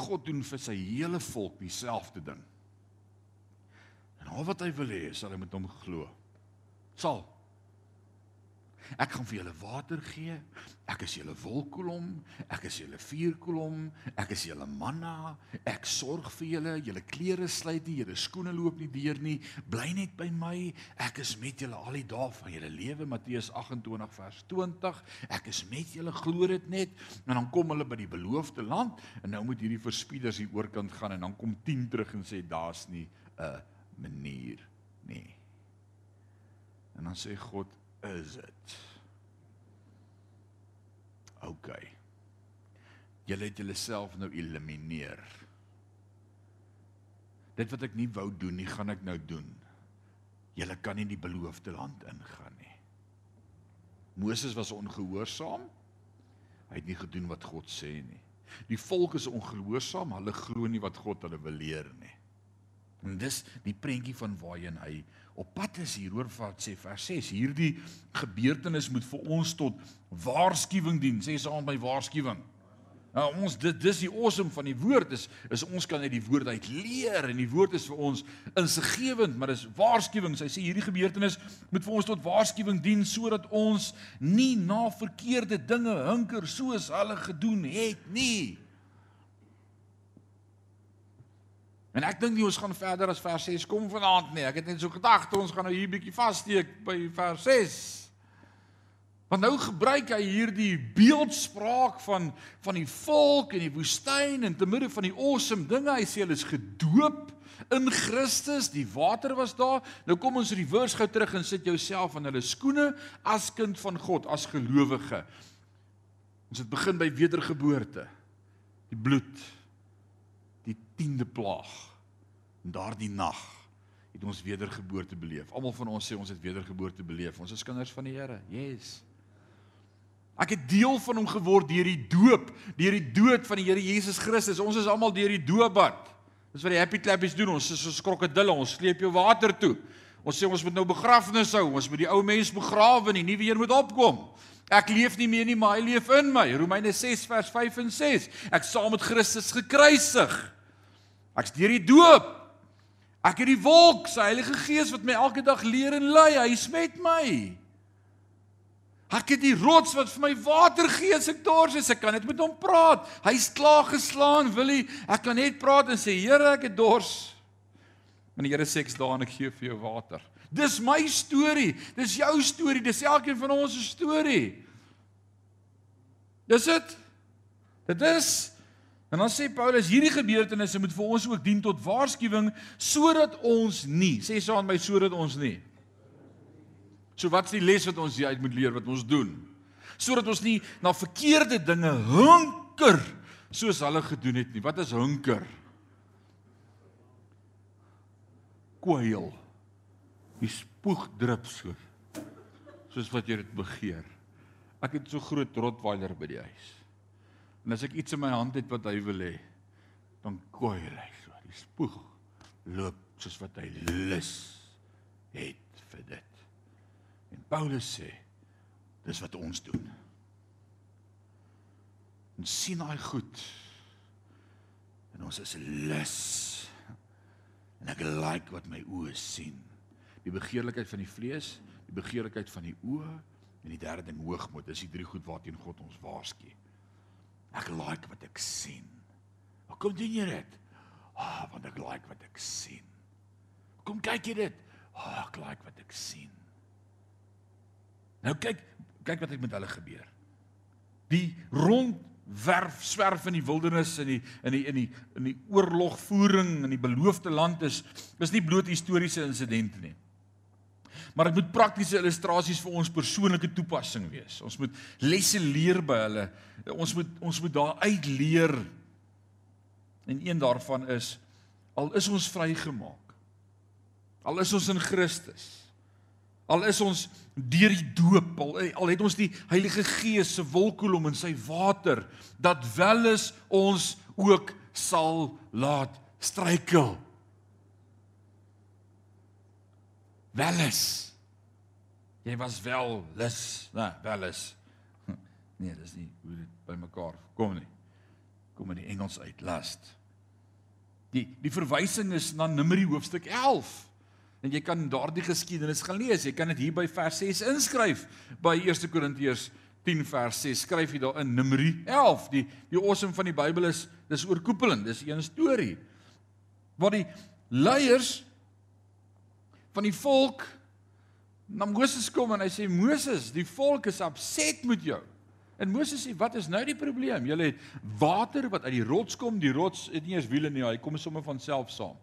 God doen vir sy hele volk dieselfde ding. En al wat hy wil hê is dat hy met hom glo. Sal Ek gaan vir julle water gee. Ek is julle wolkkolom, ek is julle vuurkolom, ek is julle manna. Ek sorg vir julle. Julle klere sluit nie, julle skoene loop nie deur nie. Bly net by my. Ek is met julle al die dae van julle lewe. Matteus 28 vers 20. Ek is met julle, glo dit net. En dan kom hulle by die beloofde land en nou moet hierdie verspieders hier oorkant gaan en dan kom 10 terug en sê daar's nie 'n manier nie. En dan sê God is dit? OK. Julle het julleself nou elimineer. Dit wat ek nie wou doen nie, gaan ek nou doen. Julle kan nie die beloofde land ingaan nie. Moses was ongehoorsaam. Hy het nie gedoen wat God sê nie. Die volk is ongehoorsaam, hulle glo nie wat God hulle wil leer nie. En dis die prentjie van waarheen hy op pad is hier hoor wat sê vers 6 hierdie gebeurtenis moet vir ons tot waarskuwing dien. Sê saam my waarskuwing. Nou ons dit dis die awesome van die woord is is ons kan uit die woord uit leer en die woord is vir ons insiggewend maar dis waarskuwing. Sy sê hierdie gebeurtenis moet vir ons tot waarskuwing dien sodat ons nie na verkeerde dinge hinker soos hulle gedoen het nie En ek dink nie ons gaan verder as vers 6 kom vanaand nie. Ek het net so gedagte ons gaan nou hier bietjie vassteek by vers 6. Want nou gebruik hy hierdie beeldspraak van van die volk in die woestyn en te midde van die awesome dinge. Hy sê hulle is gedoop in Christus. Die water was daar. Nou kom ons reverse gou terug en sit jouself in hulle skoene as kind van God, as gelowige. Ons het begin by wedergeboorte. Die bloed die 10de plaag. En daardie nag het ons wedergeboorte beleef. Almal van ons sê ons het wedergeboorte beleef. Ons is kinders van die Here. Yes. Ek het deel van hom geword deur die doop, deur die dood van die Here Jesus Christus. Ons is almal deur die doopbad. Dis wat die happy clappies doen. Ons is soos krokodille, ons sleep jou water toe. Ons sê ons moet nou begrafnis hou. Ons moet die ou mens begrawe en die nuwe een moet opkom. Ek leef nie meer nie, maar hy leef in my. Romeine 6 vers 5 en 6. Ek saam met Christus gekruisig. Ek's deur die doop. Ek het die wolk, sy Heilige Gees wat my elke dag leer en lei. Hy's met my. Ek het die rots wat vir my water gee as ek dors is. Ek kan net met hom praat. Hy's klaar geslaan, wil hy. Ek kan net praat en sê, "Here, ek het dors." En die Here sê ek's daar en ek gee vir jou water. Dis my storie. Dis jou storie. Dis elkeen van ons se storie. Dis dit. Dit is En dan sê Paulus hierdie gebeurtenisse moet vir ons ook dien tot waarskuwing sodat ons nie, sê saam met my sodat ons nie. So wat's die les wat ons uit moet leer wat ons doen? Sodat ons nie na verkeerde dinge hunker soos hulle gedoen het nie. Wat is hunker? Kwyl die spoeg drup so soos wat jy dit begeer. Ek het so groot rotweiler by die huis. En as ek iets in my hand het wat hy wil hê, dan kwyl hy so. Die spoeg loop soos wat hy lus het vir dit. En Paulus sê dis wat ons doen. Ons sien daai goed. En ons is lus. En ek like wat my oë sien die begeerlikheid van die vlees, die begeerlikheid van die oë en die derde ding hoogmoed. Dis die drie goed waarteen God ons waarsku. Ek like wat ek sien. Hoe kom doen jy dit? Ah, oh, want ek like wat ek sien. Kom kyk jy dit? Ah, oh, ek like wat ek sien. Nou kyk, kyk wat het met hulle gebeur. Die rond werf swerf in die wildernis in die in die in die in die oorlogvoering in die beloofde land is is nie bloot historiese insidente nie maar dit moet praktiese illustrasies vir ons persoonlike toepassing wees. Ons moet lesse leer by hulle. Ons moet ons moet daar uit leer. En een daarvan is al is ons vrygemaak. Al is ons in Christus. Al is ons deur die doop, al, al het ons die Heilige Gees se wolkkolom in sy water, dat wel is ons ook sal laat struikel. Welis. Jy was wel lus, nee, welis. Nee, dis nie hoe dit by mekaar kom nie. Kom in die Engels uit, last. Die die verwysing is na Numeri hoofstuk 11. En jy kan daardie geskiedenis gaan lees. Jy kan dit hier by vers 6 inskryf by 1 Korintiërs 10 vers 6. Skryf jy daar in Numeri 11. Die die awesome van die Bybel is dis oorkoepelend. Dis een storie. Waar die leiers van die volk na Moses kom en hy sê Moses, die volk is opset met jou. En Moses sê, "Wat is nou die probleem? Julle het water wat uit die rots kom, die rots het nie eens wiele nie, hy kom sommer van self saam."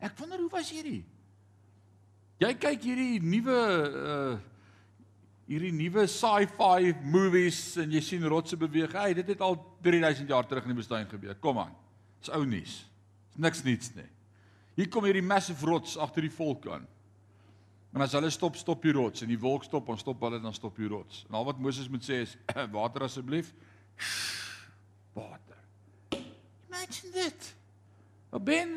Ek wonder hoe was hierdie? Jy kyk hierdie nuwe uh hierdie nuwe sci-fi movies en jy sien rotse beweeg. Hey, dit het al 3000 jaar terug in die bestaan gebeur. Kom aan. Dis ou nuus. Dis niks niets nie. Hier kom hierdie massive rots agter die volk aan. En as hulle stop, stop die rots en die wolk stop, dan stop hulle dan stop die rots. En al wat Moses moet sê is water asseblief. Water. Imagine dit. Maar ben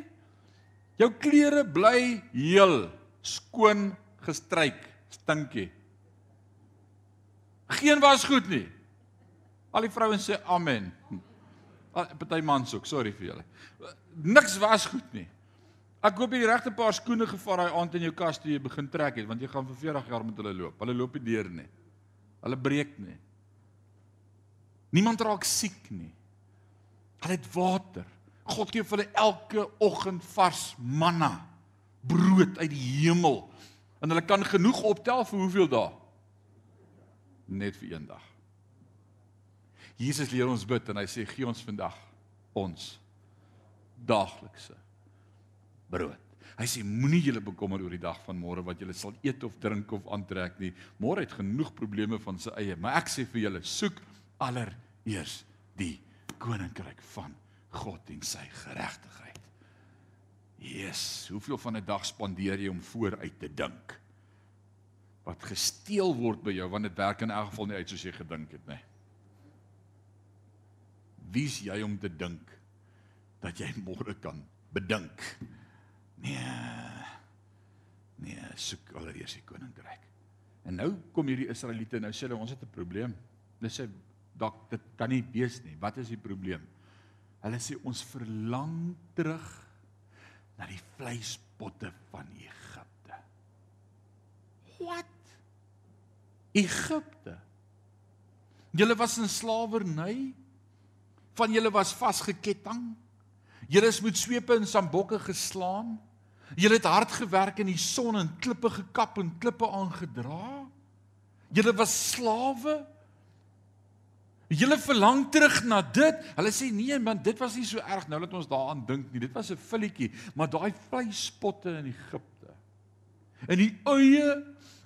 jou klere bly heel skoon gestryk, stinkie. Geen was goed nie. Al die vrouens sê amen. Party mans ook, sorry vir julle. Niks was goed nie. Ek koop die regte paar skoene gevaar daai aand in jou kas toe jy begin trek het want jy gaan vir 40 jaar met hulle loop. Hulle loop nie deur nie. Hulle breek nie. Niemand raak siek nie. Hulle het water. God gee vir hulle elke oggend vars manna, brood uit die hemel. En hulle kan genoeg optel vir hoeveel dae? Net vir een dag. Jesus leer ons bid en hy sê gee ons vandag ons daaglikse brood. Hy sê moenie julle bekommer oor die dag van môre wat julle sal eet of drink of aantrek nie. Môre het genoeg probleme van sy eie, maar ek sê vir julle soek allereers die koninkryk van God en sy geregtigheid. Yes, hoeveel van 'n dag spandeer jy om vooruit te dink? Wat gesteel word by jou want dit werk in elk geval nie uit soos jy gedink het nie. Wie's jy om te dink dat jy môre kan bedink? Nee. Nee, soek allereers die koninkryk. En nou kom hierdie Israeliete nou sê hulle ons het 'n probleem. Hulle sê dalk dit kan nie wees nie. Wat is die probleem? Hulle sê ons verlang terug na die vleispotte van Egipte. Wat? Egipte. Julle was in slawerny. Van julle was vasgeketting. Julle is met swepe en sambokke geslaan. Julle het hard gewerk in die son en klippe gekap en klippe aangedra. Julle was slawe. Julle verlang terug na dit. Hulle sê nee man, dit was nie so erg nou dat ons daaraan dink nie. Dit was 'n filletjie, maar daai vleispotte in Egipte. En die eie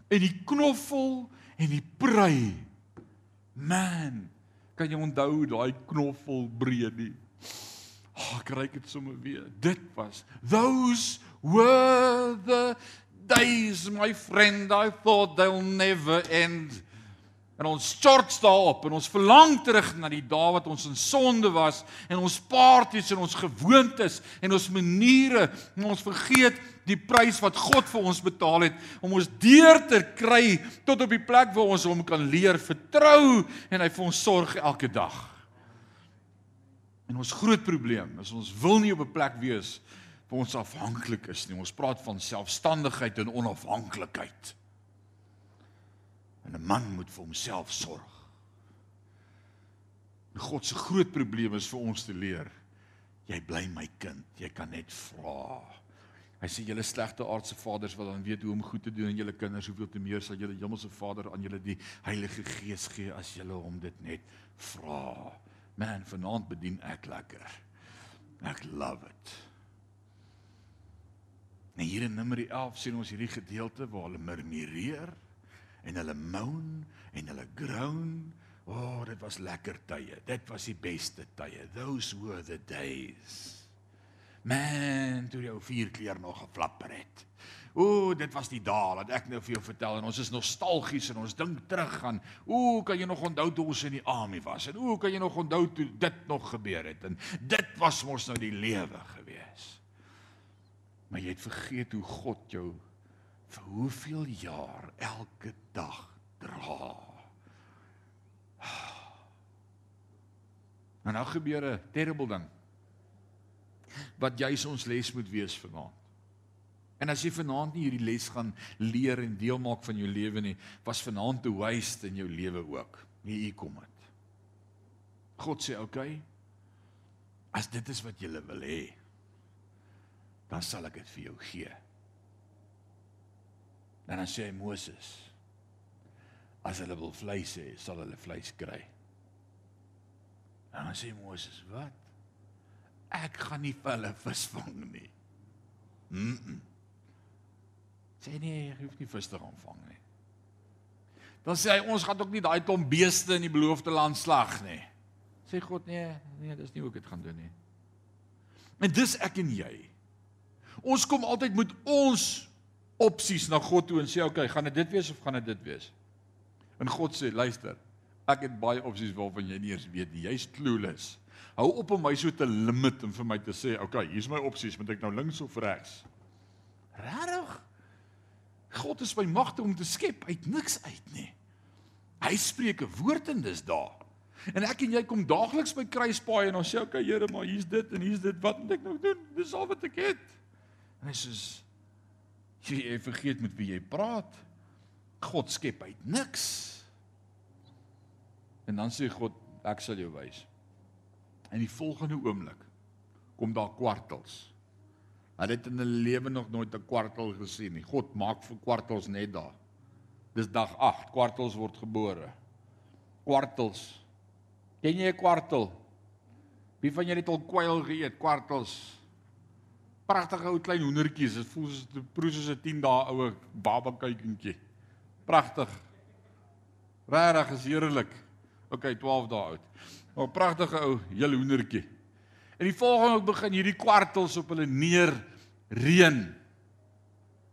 en die knoffel en die prei. Man, kan jy onthou daai knoffel breed nie? Oh, ek ry dit sommer weer. Dit was those were the days my friend I thought they'll never end. En ons stort daarop en ons verlang terug na die dae wat ons in sonde was en ons paartjies en ons gewoontes en ons maniere en ons vergeet die prys wat God vir ons betaal het om ons deur te kry tot op die plek waar ons hom kan leer vertrou en hy vir ons sorg elke dag. En ons groot probleem is ons wil nie op 'n plek wees waar ons afhanklik is nie. Ons praat van selfstandigheid en onafhanklikheid. En 'n man moet vir homself sorg. En God se groot probleem is vir ons te leer. Jy bly my kind. Jy kan net vra. Hy sê julle slegte aardse vaders wil dan weet hoe om goed te doen aan julle kinders, hoeveel te meer sal julle hemelse Vader aan julle die Heilige Gees gee as julle hom dit net vra. Man, vanaand bedien ek lekker. Ek love it. En hier in Numeri 11 sien ons hierdie gedeelte waar hulle murmureer en hulle moan en hulle groan. O, oh, dit was lekker tye. Dit was die beste tye. Those were the days. Man, toe jou vier kleer nog geflapper het. O, dit was die dae wat ek nou vir jou vertel en ons is nostalgies en ons dink terug aan. O, kan jy nog onthou toe ons in die army was? En o, kan jy nog onthou toe dit nog gebeur het? En dit was mos nou die lewe gewees. Maar jy het vergeet hoe God jou vir hoeveel jaar elke dag dra. En nou gebeur 'n terrible ding. Wat juis ons les moet wees vanaand. En as jy vanaand nie hierdie les gaan leer en deel maak van jou lewe nie, was vanaand te waste in jou lewe ook. Nee, hier kom dit. God sê, "Oké. Okay, as dit is wat jy wil hê, dan sal ek dit vir jou gee." En dan sê Moses: As hulle wil vleis hê, sal hulle vleis kry. En dan sê Moses: Wat? Ek gaan nie vir hulle vis vang nie. Mm. -mm. Sê nee, jy hoef nie vis te gaan vang nie. Dan sê hy ons gaan ook nie daai klomp beeste in die beloofde land slag nie. Sê God nee, nee, dis nie hoe ek dit gaan doen nie. En dis ek en jy. Ons kom altyd met ons opsies na God toe en sê okay, gaan dit dit wees of gaan dit dit wees? En God sê, luister, ek het baie opsies waarvan jy nie eens weet nie. Jy's clueless. Hou op om my so te limit en vir my te sê, okay, hier's my opsies, moet ek nou links of regs? Regtig? God is by magte om te skep uit niks uit nie. Hy spreek 'n woord en dis daar. En ek en jy kom daagliks by kruispaai en ons sê okay Here, maar hier's dit en hier's dit. Wat moet ek nou doen? Dis al wat ek het. En hy sê Jy, jy vergeet met wie jy praat. God skep uit niks. En dan sê God, ek sal jou wys. In die volgende oomblik kom daar kwartels. Hulle het in hulle lewe nog nooit 'n kwartel gesien nie. God maak vir kwartels net daar. Dis dag 8, kwartels word gebore. Kwartels. Ken jy 'n kwartel? Wie van julle het al kwyl geëet? Kwartels pragtige ou klein hoendertjies. Dit voel soos 'n proes soos 'n 10 dae oue baba kuikentjie. Pragtig. Regtig is heerlik. OK, 12 dae oud. Maar pragtige ou hele hoendertjie. En die volgende begin hierdie kwartels op hulle neer reën.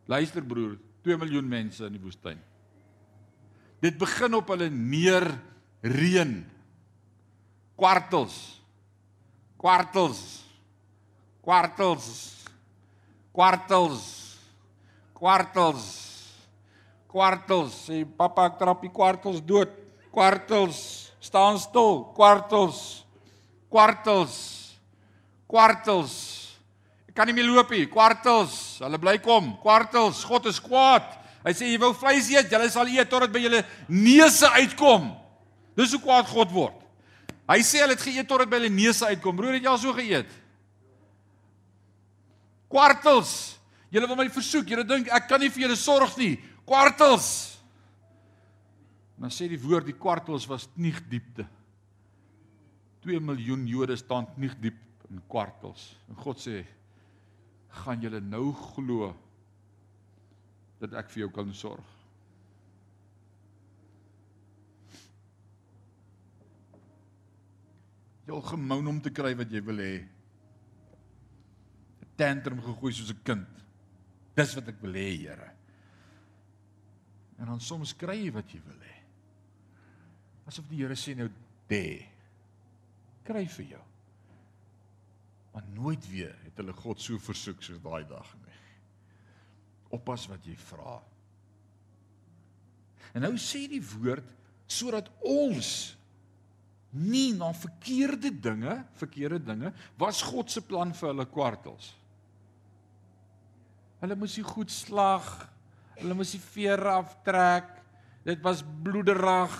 Luister broer, 2 miljoen mense in die woestyn. Dit begin op hulle neer reën. Kwartels. Kwartels. Kwartels. Kwartels. Kwartels. Kwartels. Sê pappa ek trap die kwartels dood. Kwartels. Staan stil. Kwartels. Kwartels. Kwartels. Ek kan nie meer loop nie. Kwartels. Hulle bly kom. Kwartels. God is kwaad. Hy sê jy wou vleis eet, julle sal eet totdat by julle neuse uitkom. Dis hoe kwaad God word. Hy sê hulle het geëet totdat by hulle neuse uitkom. Broer, het jy al so geëet? Kwartels. Julle wil my versoek. Julle dink ek kan nie vir julle sorg nie. Kwartels. Dan sê die woord die kwartels was nie diepte. 2 miljoen Jode staan nie diep in kwartels. En God sê gaan julle nou glo dat ek vir jou kan sorg. Jy al gemoun om te kry wat jy wil hê. Tantrum gegooi soos 'n kind. Dis wat ek wil hê, Here. En dan soms kry jy wat jy wil hê. Asof die Here sê nou, "Dê. Kry vir jou." Maar nooit weer het hulle God so versoek soos daai dag nie oppas wat jy vra. En nou sê die woord sodat ons nie na verkeerde dinge, verkeerde dinge, was God se plan vir hulle kwartels. Hulle moes die goed slag, hulle moes die veer aftrek. Dit was bloederig.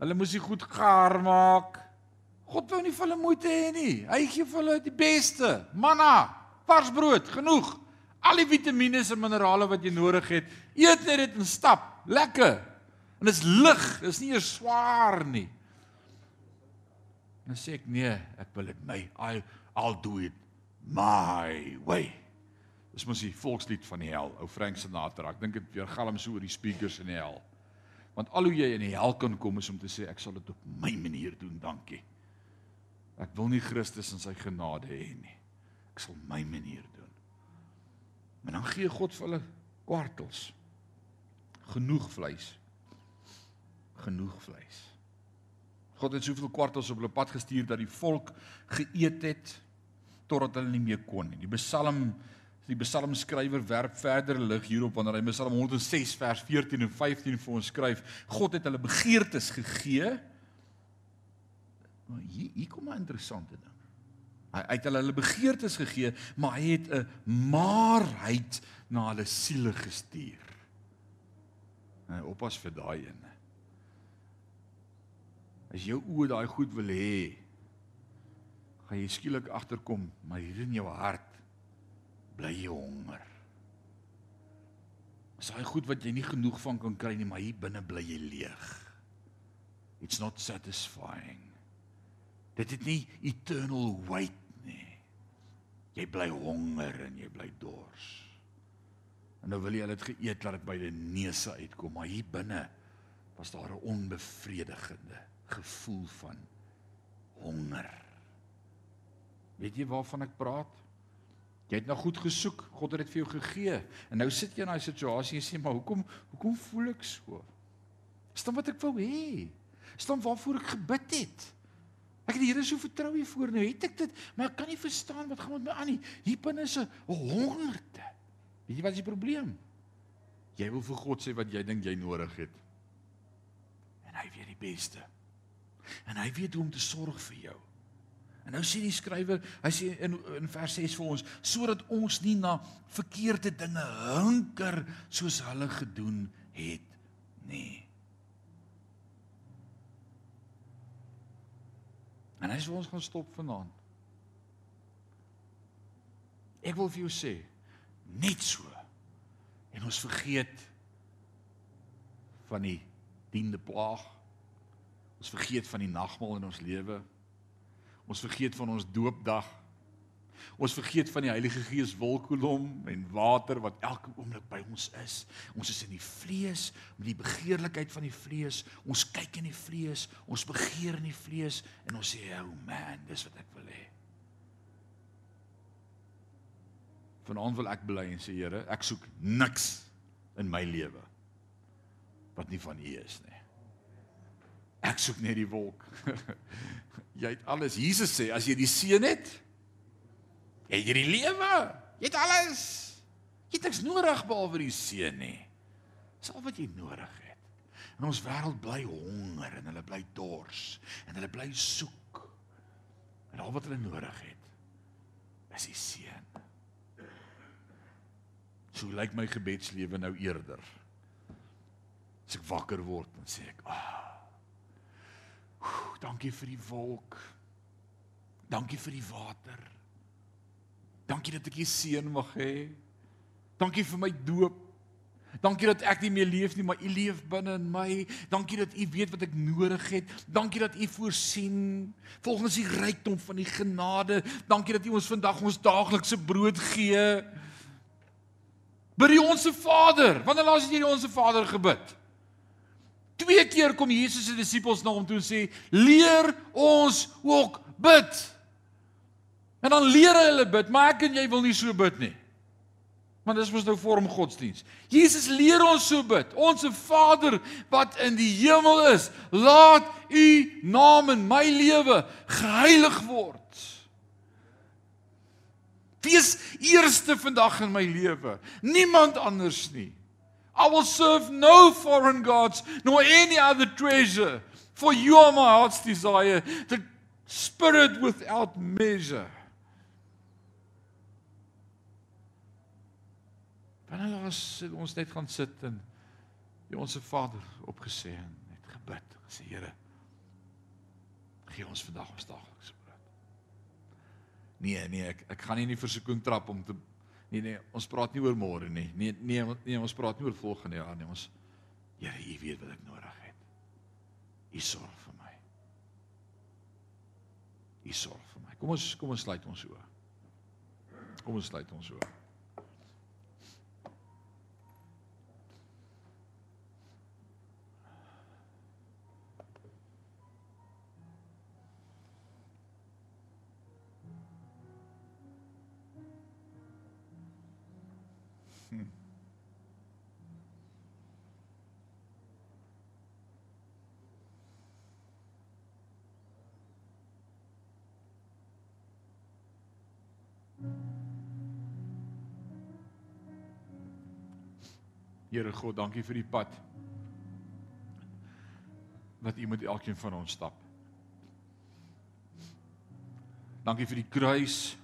Hulle moes die goed gaar maak. God wou nie vir hulle moeite hê nie. Hy gee vir hulle die beste. Manna, vars brood, genoeg al die vitamiene en minerale wat jy nodig het. Eet net dit en stap. Lekker. En dit is lig, dit is nie eers swaar nie. En dan sê ek nee, ek wil dit my I I'll do it my way. Dis mos die volkslied van die hel, ou Frank Sinatra. Ek dink dit weer galm so oor die speakers in die hel. Want al hoe jy in die hel kan kom is om te sê ek sal dit op my manier doen, dankie. Ek wil nie Christus in sy genade hê nie. Ek sal my manier doen. En dan gee God vir hulle kwartels. Genoeg vleis. Genoeg vleis. God het soveel kwartels op hulle pad gestuur dat die volk geëet het totdat hulle nie meer kon nie. Die Psalm die psalmskrywer werp verder lig hierop wanneer hy Psalm 106 vers 14 en 15 vir ons skryf. God het hulle begeertes gegee. Maar hier hier kom 'n interessante ding. Hy het hulle hulle begeertes gegee, maar hy het 'n maarheid na hulle siele gestuur. Hy oppas vir daai een. As jou oë daai goed wil hê, gaan jy skielik agterkom, maar hier in jou hart bly jy honger. As hy goed wat jy nie genoeg van kan kry nie, maar hier binne bly jy leeg. It's not satisfying. Dit het nie eternal weight Jy bly honger en jy bly dors. En nou wil jy al dit geëet laat dit by die neuse uitkom, maar hier binne was daar 'n onbevredigende gevoel van honger. Weet jy waarvan ek praat? Jy het nou goed gesoek, God het dit vir jou gegee. En nou sit jy in daai situasie en sê, "Maar hoekom hoekom voel ek so?" Staan wat ek wou hê. Staan waarvoor ek gebid het. Ek het die Here so vertrou hiervoor nou het ek dit, maar ek kan nie verstaan wat gaan met my aan nie. Hier binne is 'n hongerte. Weet jy wat is die probleem? Jy wil vir God sê wat jy dink jy nodig het. En hy weet die beste. En hy weet hoe om te sorg vir jou. En nou sê die skrywer, hy sê in in vers 6 vir ons, sodat ons nie na verkeerde dinge hunker soos hulle gedoen het nie. En hy sê ons gaan stop vanaand. Ek wil vir jou sê, net so. En ons vergeet van die diende plaag. Ons vergeet van die nagmaal in ons lewe. Ons vergeet van ons doopdag. Ons vergeet van die Heilige Gees wolkolom en water wat elke oomblik by ons is. Ons is in die vlees, met die begeerlikheid van die vlees. Ons kyk in die vlees, ons begeer in die vlees en ons sê, "Oh man, dis wat ek wil hê." Vanaand wil ek bely en sê Here, ek soek niks in my lewe wat nie van U is nie. Ek soek net die wolk. jy het alles. Jesus sê as jy die seën het, het jy die lewe. Jy het alles. Jy het niks nodig behalwe die seën nie. Dis al wat jy nodig het. En ons wêreld bly honger en hulle bly dors en hulle bly soek. En al wat hulle nodig het is die seën. So lyk my gebedslewe nou eerder. As ek wakker word, dan sê ek, "Ah. Oh, dankie vir die wolk. Dankie vir die water. Dankie dat ek hier seën mag hê. Dankie vir my doop. Dankie dat ek nie meer leef nie, maar U leef binne in my. Dankie dat U weet wat ek nodig het. Dankie dat U voorsien volgens die rykdom van die genade. Dankie dat U ons vandag ons daaglikse brood gee. Bid die onsse Vader. Wanneer laas het jy die onsse Vader gebid? Twee keer kom Jesus se disippels na hom toe en sê: "Leer ons ook bid." En dan leer hulle bid, maar ek en jy wil nie so bid nie. Want dis mos nou vorm godsdiens. Jesus leer ons so bid. Onse Vader wat in die hemel is, laat U naam in my lewe geheilig word. Wees eerste vandag in my lewe. Niemand anders nie. I will serve no foreign gods nor any other treasure for you are my heart's desire the spirit without measure. Wanneer laas het ons net gaan sit en die onsse Vader opgesê en net gebid gesê Here gee ons vandag ons daaglikse brood. Nee nee ek ek gaan nie in die versoeking trap om te Nee nee, ons praat nie oor môre nie. Nee nee, nee, ons praat nie oor volgende jaar nie. Ons Here, U weet wat ek nodig het. U sorg vir my. U sorg vir my. Kom ons kom ons sluit ons oë. Kom ons sluit ons oë. Here God, dankie vir die pad wat U met elkeen van ons stap. Dankie vir die kruis.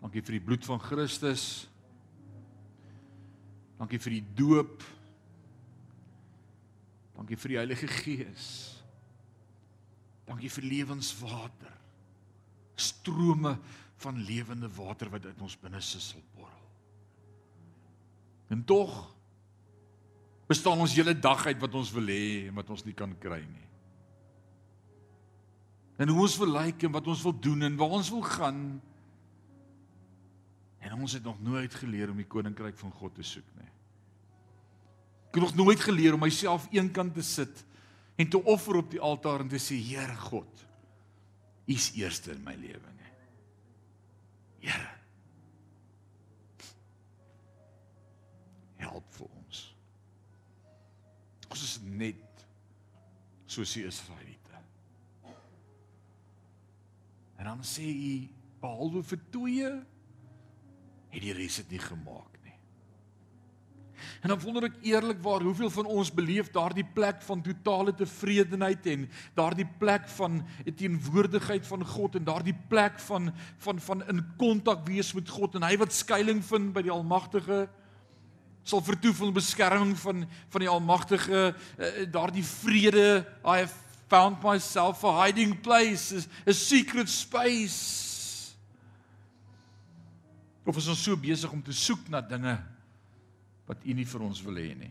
Dankie vir die bloed van Christus. Dankie vir die doop. Dankie vir die Heilige Gees. Dankie vir lewenswater. Strome van lewende water wat uit ons binneste sal borrel. En tog bestaan ons hele dag uit wat ons wil hê en wat ons nie kan kry nie. En hoe ons wil lyk like en wat ons wil doen en waar ons wil gaan. En ons het nog nooit geleer om die koninkryk van God te soek nie. Ek het nog nooit geleer om myself eenkant te sit en te offer op die altaar en te sê Here God, U is eerste in my lewe nie. Here help vir ons. Ons is net soos die Israeliete. En dan sê hy behalwe vir twee het die res dit nie gemaak nie. En dan wonder ek eerlikwaar hoeveel van ons beleef daardie plek van totale tevredenheid en daardie plek van teenwoordigheid van God en daardie plek van van van in kontak wees met God en hy wat skuilings vind by die Almagtige sal vertoef in beskerming van van die Almagtige, uh, daardie vrede, I have found myself a hiding place, a secret space. Of is ons so besig om te soek na dinge wat U nie vir ons wil hê nie?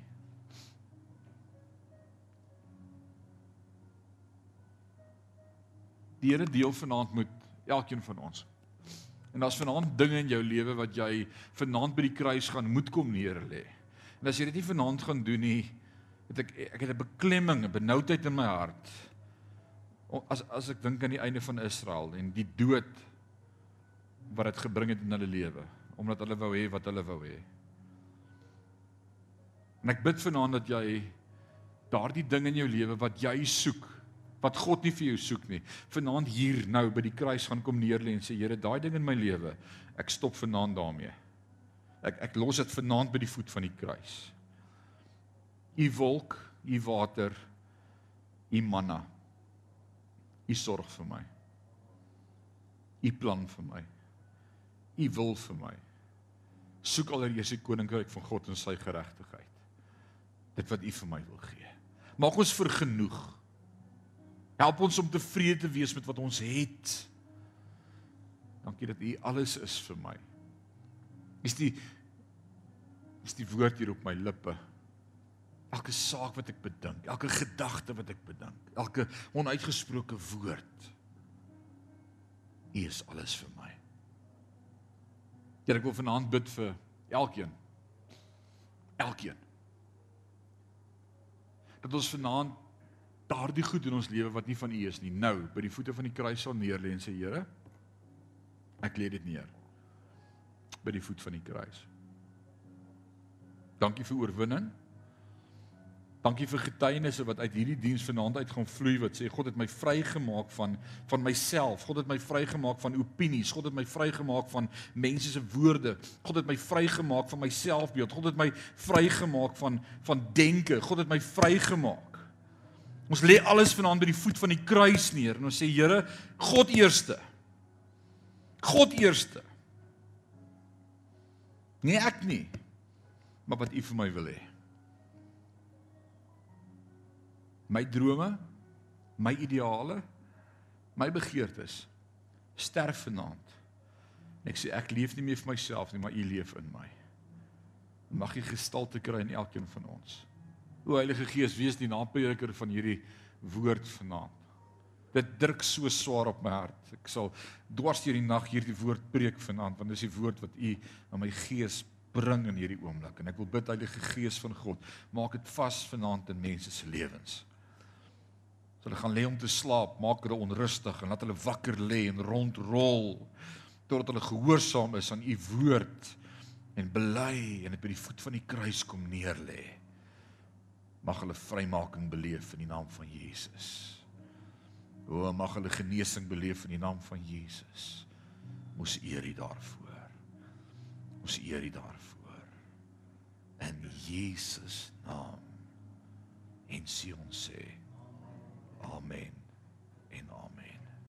Die Here deel vanaand met elkeen van ons. En daar's vanaand dinge in jou lewe wat jy vanaand by die kruis gaan moet kom neer lê. En as jy dit nie vanaand gaan doen nie, het ek ek het 'n beklemming, 'n benoudheid in my hart. As as ek dink aan die einde van Israel en die dood wat dit gebring het in hulle lewe omdat hulle wou hê wat hulle wou hê. En ek bid vanaand dat jy daardie ding in jou lewe wat jy soek, wat God nie vir jou soek nie, vanaand hier nou by die kruis gaan kom neerlê en sê Here, daai ding in my lewe, ek stop vanaand daarmee. Ek ek los dit vanaand by die voet van die kruis. U wolk, u water, u manna. U sorg vir my. U plan vir my. U wil vir my. Soek allereers die koninkryk van God en sy geregtigheid. Dit wat U vir my wil gee. Maak ons vergenoeg. Help ons om tevrede te wees met wat ons het. Dankie dat U alles is vir my. Is die is die woord hier op my lippe. Elke saak wat ek bedink, elke gedagte wat ek bedink, elke onuitgesproke woord. U is alles vir my. Here ek wil vanaand bid vir elkeen. Elkeen. Dat ons vanaand daardie goed in ons lewe wat nie van U is nie, nou by die voete van die kruis sal neerlê en sê Here, ek lê dit neer by die voet van die kruis. Dankie vir oorwinning. Dankie vir getuienisse wat uit hierdie diens vanaand uit gaan vloei wat sê God het my vrygemaak van van myself. God het my vrygemaak van opinies. God het my vrygemaak van mense se woorde. God het my vrygemaak van my selfbeeld. God het my vrygemaak van van denke. God het my vrygemaak. Ons lê alles vanaand by die voet van die kruis neer en ons sê Here, God eerste. God eerste. Nie ek nie, maar wat U vir my wil hê. My drome, my ideale, my begeertes sterf vanaand. En ek sê ek leef nie meer vir myself nie, maar U leef in my. Mag U gestalte kry in elkeen van ons. O Heilige Gees, wees die naprediker van hierdie woord vanaand. Dit druk so swaar op my hart. Ek sal dwars deur die nag hierdie woord preek vanaand want dis die woord wat U aan my gees bring in hierdie oomblik en ek wil bid Heilige Gees van God, maak dit vas vanaand in mense se lewens hulle gaan lê om te slaap, maak hulle onrustig en laat hulle wakker lê en rondrol totdat hulle gehoorsaam is aan u woord en bely en dit by die voet van die kruis kom neer lê. Mag hulle vrymaking beleef in die naam van Jesus. O, mag hulle genesing beleef in die naam van Jesus. Ons eer U daarvoor. Ons eer U daarvoor. In Jesus naam. En sien ons sê en amen.